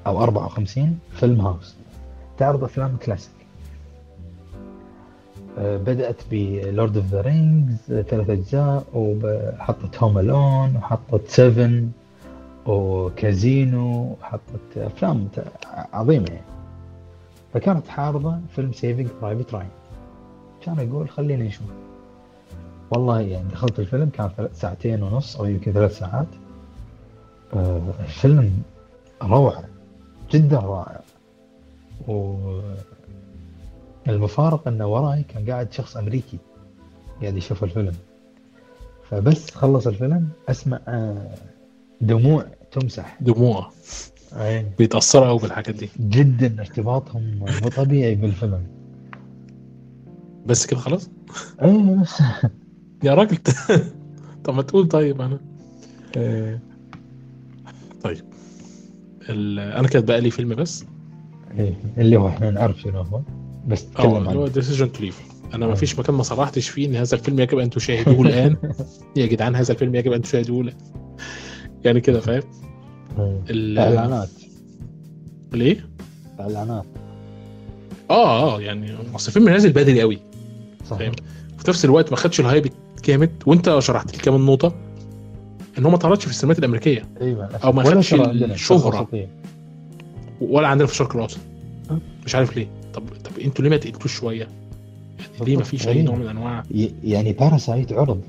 أو 54 Film House. تعرض أفلام كلاسيك. آه، بدأت ب Lord of the Rings ثلاث أجزاء وحطت Home Alone وحطت Seven وكازينو وحطت أفلام عظيمة يعني. فكانت عارضة فيلم Saving Private Ryan كان أقول خلينا نشوف. والله يعني دخلت الفيلم كان ساعتين ونص أو يمكن ثلاث ساعات. آه، الفيلم روعة جدا رائع. والمفارق إنه وراي كان قاعد شخص أمريكي قاعد يشوف الفيلم. فبس خلص الفيلم أسمع آه، دموع تمسح. دموع. أي. بيتأثروا قوي بالحاجات دي. جدا ارتباطهم مو طبيعي بالفيلم. بس كده خلاص؟ اي بس. يا راجل. طب ما تقول طيب أنا. طيب. ال... أنا كانت بقى لي فيلم بس. إيه، اللي هو إحنا نعرف شنو هو. بس آه اللي هو Decision to Leave أنا ما آه. فيش مكان ما صرحتش فيه إن هذا الفيلم يجب أن تشاهدوه الآن. يا جدعان هذا الفيلم يجب أن تشاهدوه الآن. يعني كده فاهم؟ إيه. ال- اعلانات ليه اعلانات آه آه يعني اصل الفيلم نازل بدري قوي صحيح فاهم في نفس الوقت ما خدش ال hype جامد وأنت شرحت لي كمان نقطة إن هو ما اتعرضش في السينمات الأمريكية أيوه أو ما خدش. وسطية. ولا عندنا في الشرق الأوسط. مش عارف ليه طب طب أنتوا ليه ما تقلتوش شوية يعني ليه ما. فيش أي غريب. نوع من أنواع يعني باراسايت عرض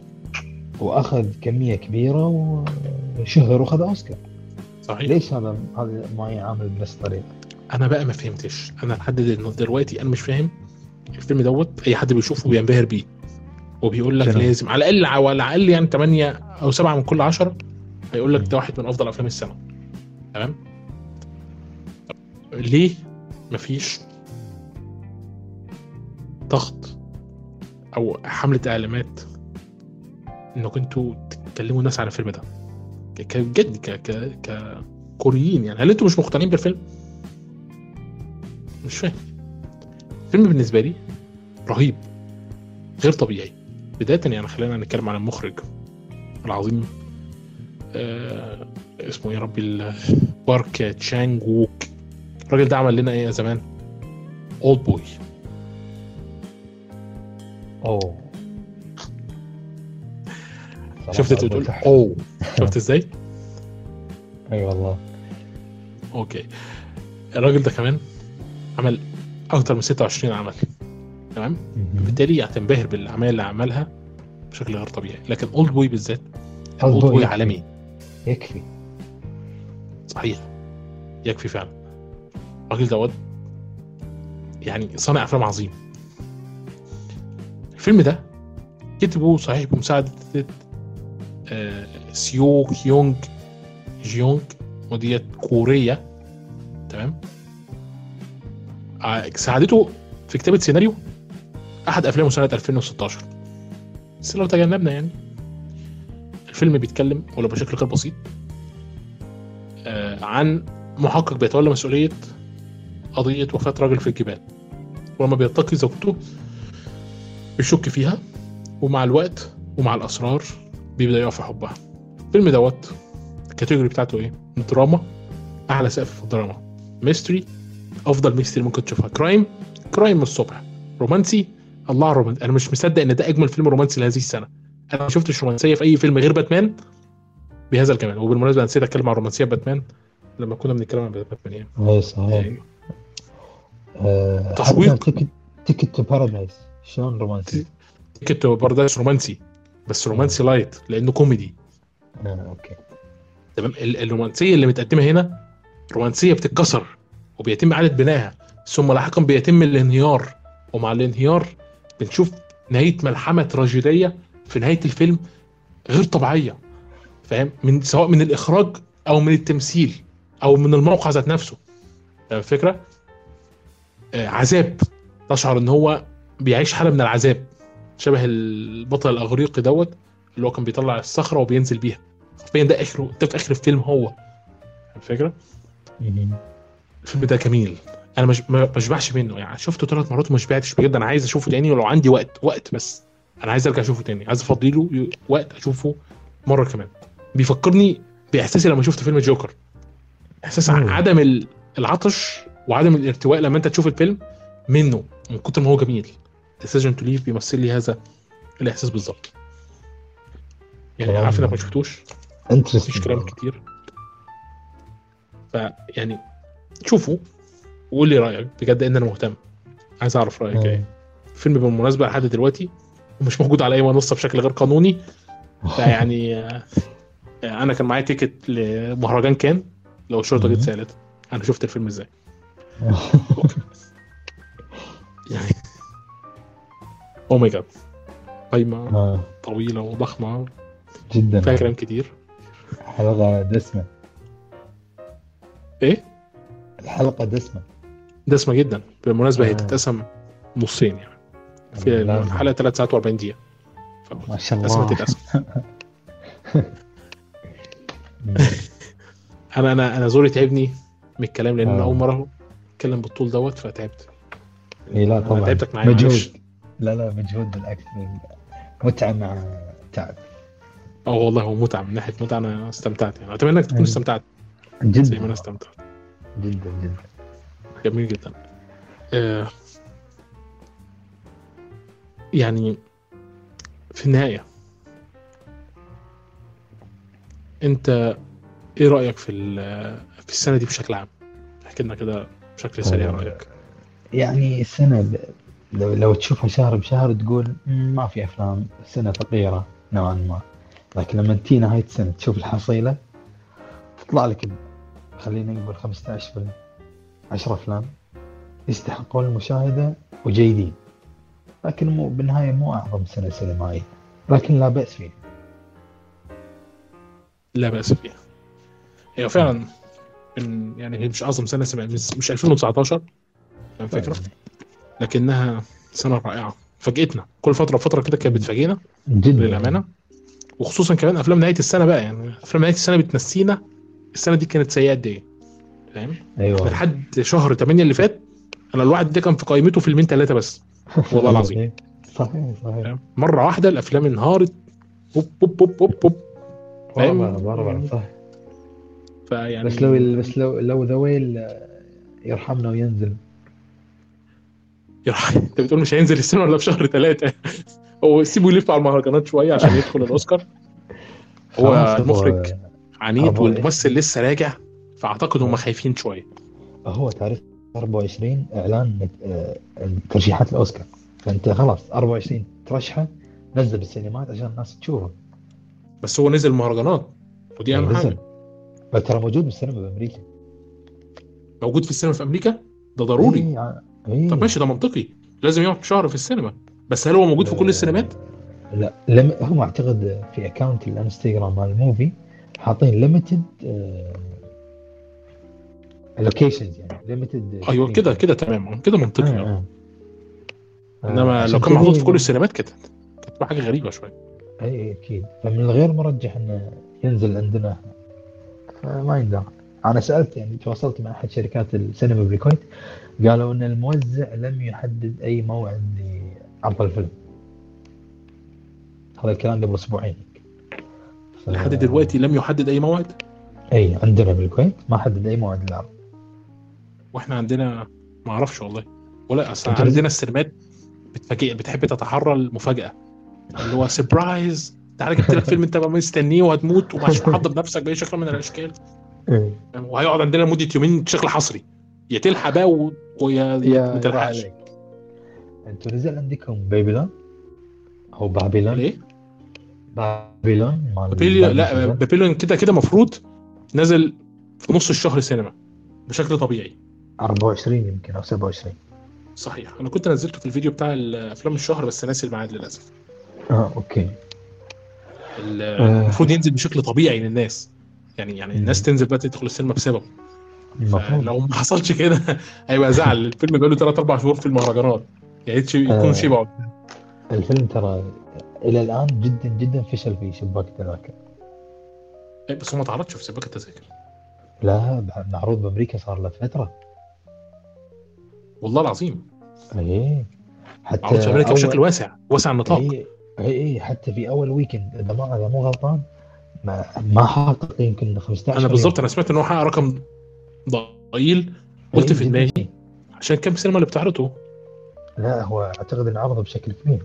وأخذ كمية كبيرة وشهر واخذ أوسكار صحيح ليش هذا هذا ما يعامل بنفس الطريقة؟ أنا بقى ما فهمتش أنا لحد دل- دلوقتي أنا مش فاهم الفيلم دوت أي حد بيشوفه بينبهر بيه وبيقول لك؟ لازم على الأقل على الأقل يعني 8 أو 7 من كل 10 هيقول لك. ده واحد من أفضل أفلام السنة تمام ليه مفيش ضغط أو حملة إعلانات انكم أنتوا تكلموا الناس على الفيلم ده ك- ك- ك ككوريين يعني. هل أنتوا مش مقتنعين بالفيلم؟ مش فاهم. الفيلم بالنسبة لي رهيب غير طبيعي. بداية يعني خلينا نتكلم عن المخرج العظيم آه اسمه إيه يا ربي بارك تشانج ووك الراجل ده عمل لنا إيه زمان؟ Oldboy أوه. شفت انت بتقول أوه. شفت إزاي؟ أي والله. أوكي. الراجل ده كمان عمل أكتر من 26 عمل. تمام. بالتالي هتنبهر بالأعمال اللي عملها بشكل غير طبيعي. لكن اولد بوي بالذات اولد بوي. عالمي. يكفي. صحيح. يكفي فعلا. الراجل دوت يعني صانع أفلام عظيم. الفيلم ده كتبه صحيح بمساعدة سيو يونج جيونج وديت كورية تمام؟ آه، ساعدته في كتابة سيناريو أحد أفلامه سنة 2016 بس لو تجنبنا يعني الفيلم بيتكلم ولو بشكل غير بسيط آه، عن محقق بيتولى مسؤولية قضية وفاة راجل في الجبال ولما بيلتقي زوجته بيشك فيها ومع الوقت ومع الأسرار بيبدأ يقع في حبها. الفيلم دوت ال category بتاعته إيه؟ دراما أعلى سقف في الدراما. mystery أفضل mystery ممكن تشوفها. crime crime من الصبح. رومانسي الله على الرومانسي أنا مش مصدق إن ده أجمل فيلم رومانسي لهذه السنة. أنا ما شفتش رومانسية في أي فيلم غير باتمان بهذا الكمال وبالمناسبة أنا نسيت أتكلم عن رومانسية باتمان. لما كنا بنتكلم عن باتمان يعني. اي صحيح. تشويق. Ticket to Paradise شلون رومانسي؟ Ticket to Paradise رومانسي. بس رومانسي light لأنه كوميدي. آه، أوكي. تمام؟ ال- الرومانسية اللي متقدمة هنا رومانسية بتتكسر وبيتم إعادة بنائها. ثم لاحقا بيتم الانهيار. ومع الانهيار بنشوف نهاية ملحمة تراجيدية في نهاية الفيلم غير طبيعية. فاهم؟ من سواء من الإخراج أو من التمثيل أو من الموقع ذات نفسه. فاهم الفكرة؟ آه عذاب. تشعر إن هو بيعيش حالة من العذاب. شبه البطل الأغريقي دوت اللي هو كان بيطلع الصخرة وبينزل بيها. حرفيا ده آخره ده في آخر الفيلم هو. الفكرة؟ الفيلم ده جميل. أنا مش ما بشبعش منه. يعني شفته ثلاث مرات وما شبعتش بجد أنا عايز أشوفه تاني ولو عندي وقت وقت بس. أنا عايز أرجع أشوفه تاني. عايز افضي له وقت أشوفه مرة كمان. بيفكرني بإحساسي لما شفت فيلم جوكر. إحساس. عدم ال- العطش وعدم الارتواء لما أنت تشوف الفيلم منه من كتر ما هو جميل. Decision to Leave بيمثل لي هذا الإحساس بالظبط. يعني عارف إنك ما شفتوش؟ مفيش كلام كتير. فيعني شوفوا وقول لي رأيك بجد إن أنا مهتم. عايز أعرف رأيك إيه. الفيلم بالمناسبة لحد دلوقتي مش موجود على أي منصة بشكل غير قانوني. فيعني أنا كان معايا ticket لمهرجان كان لو الشرطة جت. سألت أنا شفت الفيلم إزاي. يعني oh my god قايمة آه، طويلة وضخمة. جدا. فيها كلام كتير. حلقة دسمة. إيه؟ الحلقة دسمة. دسمة جدا. بالمناسبة هي آه. تتقسم نصين يعني. في. الحلقة 3 ساعات و40 دقيقة. ما شاء تتقسم الله تتقسم. مم. أنا أنا أنا زوري تعبني من الكلام لأن أنا آه. اول مرة أتكلم بالطول دوت فتعبت. اي لا طبعا. تعبتك معايا. مجهود. لا لا مجهود بالعكس متعة مع تعب. آه والله هو متعة من ناحية متعة أنا استمتعت يعني. أتمنى إنك تكون أيوة. استمتعت. زي ما أنا جدا استمتعت. جدا جدا. جميل جدا. آه يعني في النهاية أنت إيه رأيك في في السنة دي بشكل عام؟ احكي لنا كده بشكل سريع. رأيك. يعني السنة ب... لو, لو تشوفها شهر بشهر تقول "مم، ما في أفلام سنة فقيرة نوعا ما. لكن لما تجي نهاية السنة تشوف الحصيلة تطلع لك خلينا نقول 15 فيلم 10 أفلام يستحقون المشاهدة وجيدين. لكن مو بالنهاية مو أعظم سنة سينمائية. لكن لا بأس فيه لا بأس فيها. هي فعلا من يعني هي مش أعظم سنة سمع مش مش 2019 فاهم الفكرة؟ لكنها سنة رائعة. فاجئتنا. كل فترة وفتره كده كانت بتفاجئنا جدا. للأمانة. وخصوصا كمان أفلام نهاية السنة بقى يعني أفلام نهاية السنة بتنسينا. السنة دي كانت سيئة قد إيه؟ فاهم؟ أيوه. لحد شهر 8 اللي فات أنا الواحد ده كان في قائمته فيلمين ثلاثة بس. والله العظيم. صحيح صحيح. مرة واحدة الأفلام انهارت. بوب بوب بوب بوب بوب. فاهم؟ باربعة صح فيعني بس لو بس لو لو ذا ويل يرحمنا وينزل. انت بتقول مش هينزل السينما إلا في شهر ثلاثة هو سيبه يلف على المهرجانات شوية عشان يدخل الأوسكار. هو المخرج عنيد والممثل لسه راجع فأعتقد هم خايفين شوية. هو تاريخ 24 إعلان آه، ترشيحات الأوسكار. فأنت خلاص 24 ترشحة نزل بالسينمات عشان الناس تشوفه. بس هو نزل مهرجانات ودي أهم نزل. حاجة بس ترى موجود بالسينما بأمريكا. موجود في السينما في أمريكا؟ ده ضروري. إيه، إيه. طب ماشي ده منطقي. لازم يقعد شهر في السينما. بس هل هو موجود في كل السينمات؟ لا لم هم أعتقد في account الإنستغرام مال ال movie حاطين limited locations يعني limited أيوه كده كده تمام. كده منطقي. آه، آه. آه. إنما لو كان محطوط في كل السينمات كانت كانت حاجة غريبة شوية. اي أكيد. فمن الغير مرجح إنه ينزل عندنا. فما يندرى. أنا سألت يعني تواصلت مع أحد شركات السينما بالكويت قالوا إن الموزع لم يحدد أي موعد لعرض الفيلم. هذا الكلام قبل أسبوعين. ف... لحد دلوقتي لم يحدد أي موعد؟ إي عندنا بالكويت ما حدد أي موعد للعرض وإحنا عندنا ما أعرفش والله. ولا أصل عندنا السينمات بتفاجئ بتحب تتحرى المفاجأة. اللي هو سربرايز تعالى جبت لك فيلم انت مستنيه وهتموت ومش محضر نفسك بأي شكل من الأشكال. وهيقعد عندنا لمدة يومين بشكل حصري. يا تلحق بقى ويا يا ما تلحقش. أنتوا نزل عندكم بابلون؟ أو بابلون؟ ليه؟ بابلون مال بابيليون لا بابلون. كده كده مفروض نزل في نص الشهر سينما بشكل طبيعي. 24 يمكن أو 27 صحيح. أنا كنت نزلته في الفيديو بتاع افلام الشهر بس ناسي الميعاد للأسف. آه أوكي. آه. المفروض ينزل بشكل طبيعي للناس. يعني يعني الناس. تنزل بقى تدخل السينما بسببه. المفروض. لو ما حصلش كده هيبقى زعل. الفيلم بقاله 3 4 شهور في المهرجانات. يا ريت يكون آه. شبعه الفيلم ترى إلى الآن جدا جدا فشل في شباك التذاكر. إيه، بس هو ما اتعرضش في سباق التذاكر. لا معروض بامريكا صار له فترة. والله العظيم. اي حتى في أمريكا أول- بشكل واسع. واسع النطاق. اي اي اي حتى في أول weekend إذا ما إذا مو غلطان ما ما حقق يمكن 15 أنا. بالظبط أنا سمعت ان هو حقق رقم ضئيل قلت في. دماغي عشان كم السينما اللي بتعرضه لا هو أعتقد إنه عرضه بشكل كبير.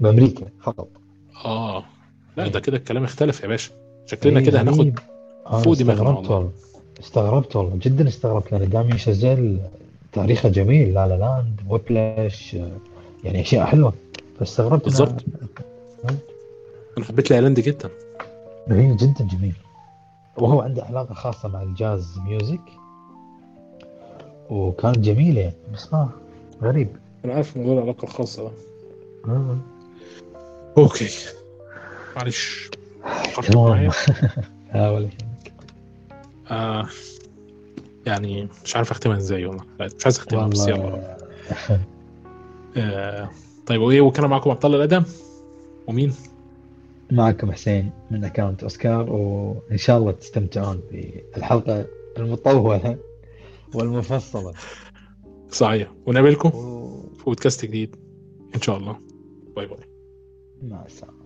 بأمريكا فقط. آه. لا ده كده الكلام اختلف يا باشا. شكلنا إي كده هناخد. أنا فوق دماغنا استغربت والله. استغربت والله. جدا استغربت. لأن داميان شازيل تاريخه جميل. La La Land و Whiplash. يعني أشياء حلوة. فاستغربت بالظبط. أنا حبيت La La Land جدا. هي جدا جميل. وهو عنده علاقة خاصة مع ال jazz music. وكانت جميله يعني بس ما غريب. أنا عارف موضوع العلاقه الخاصه ده آه. أوكي. معلش. آه يعني مش عارف أختمها إزاي والله. مش عايز أختمها بس يلا. والله آه طيب وإيه وكان معاكم ابطال الأدم؟ ومين؟ معكم حسين من اكونت أوسكار وإن شاء الله تستمتعون بالحلقة المطولة. والمفصلة. صحيح. ونقابلكم و... في بودكاست جديد إن شاء الله. باي باي. مع السلامة.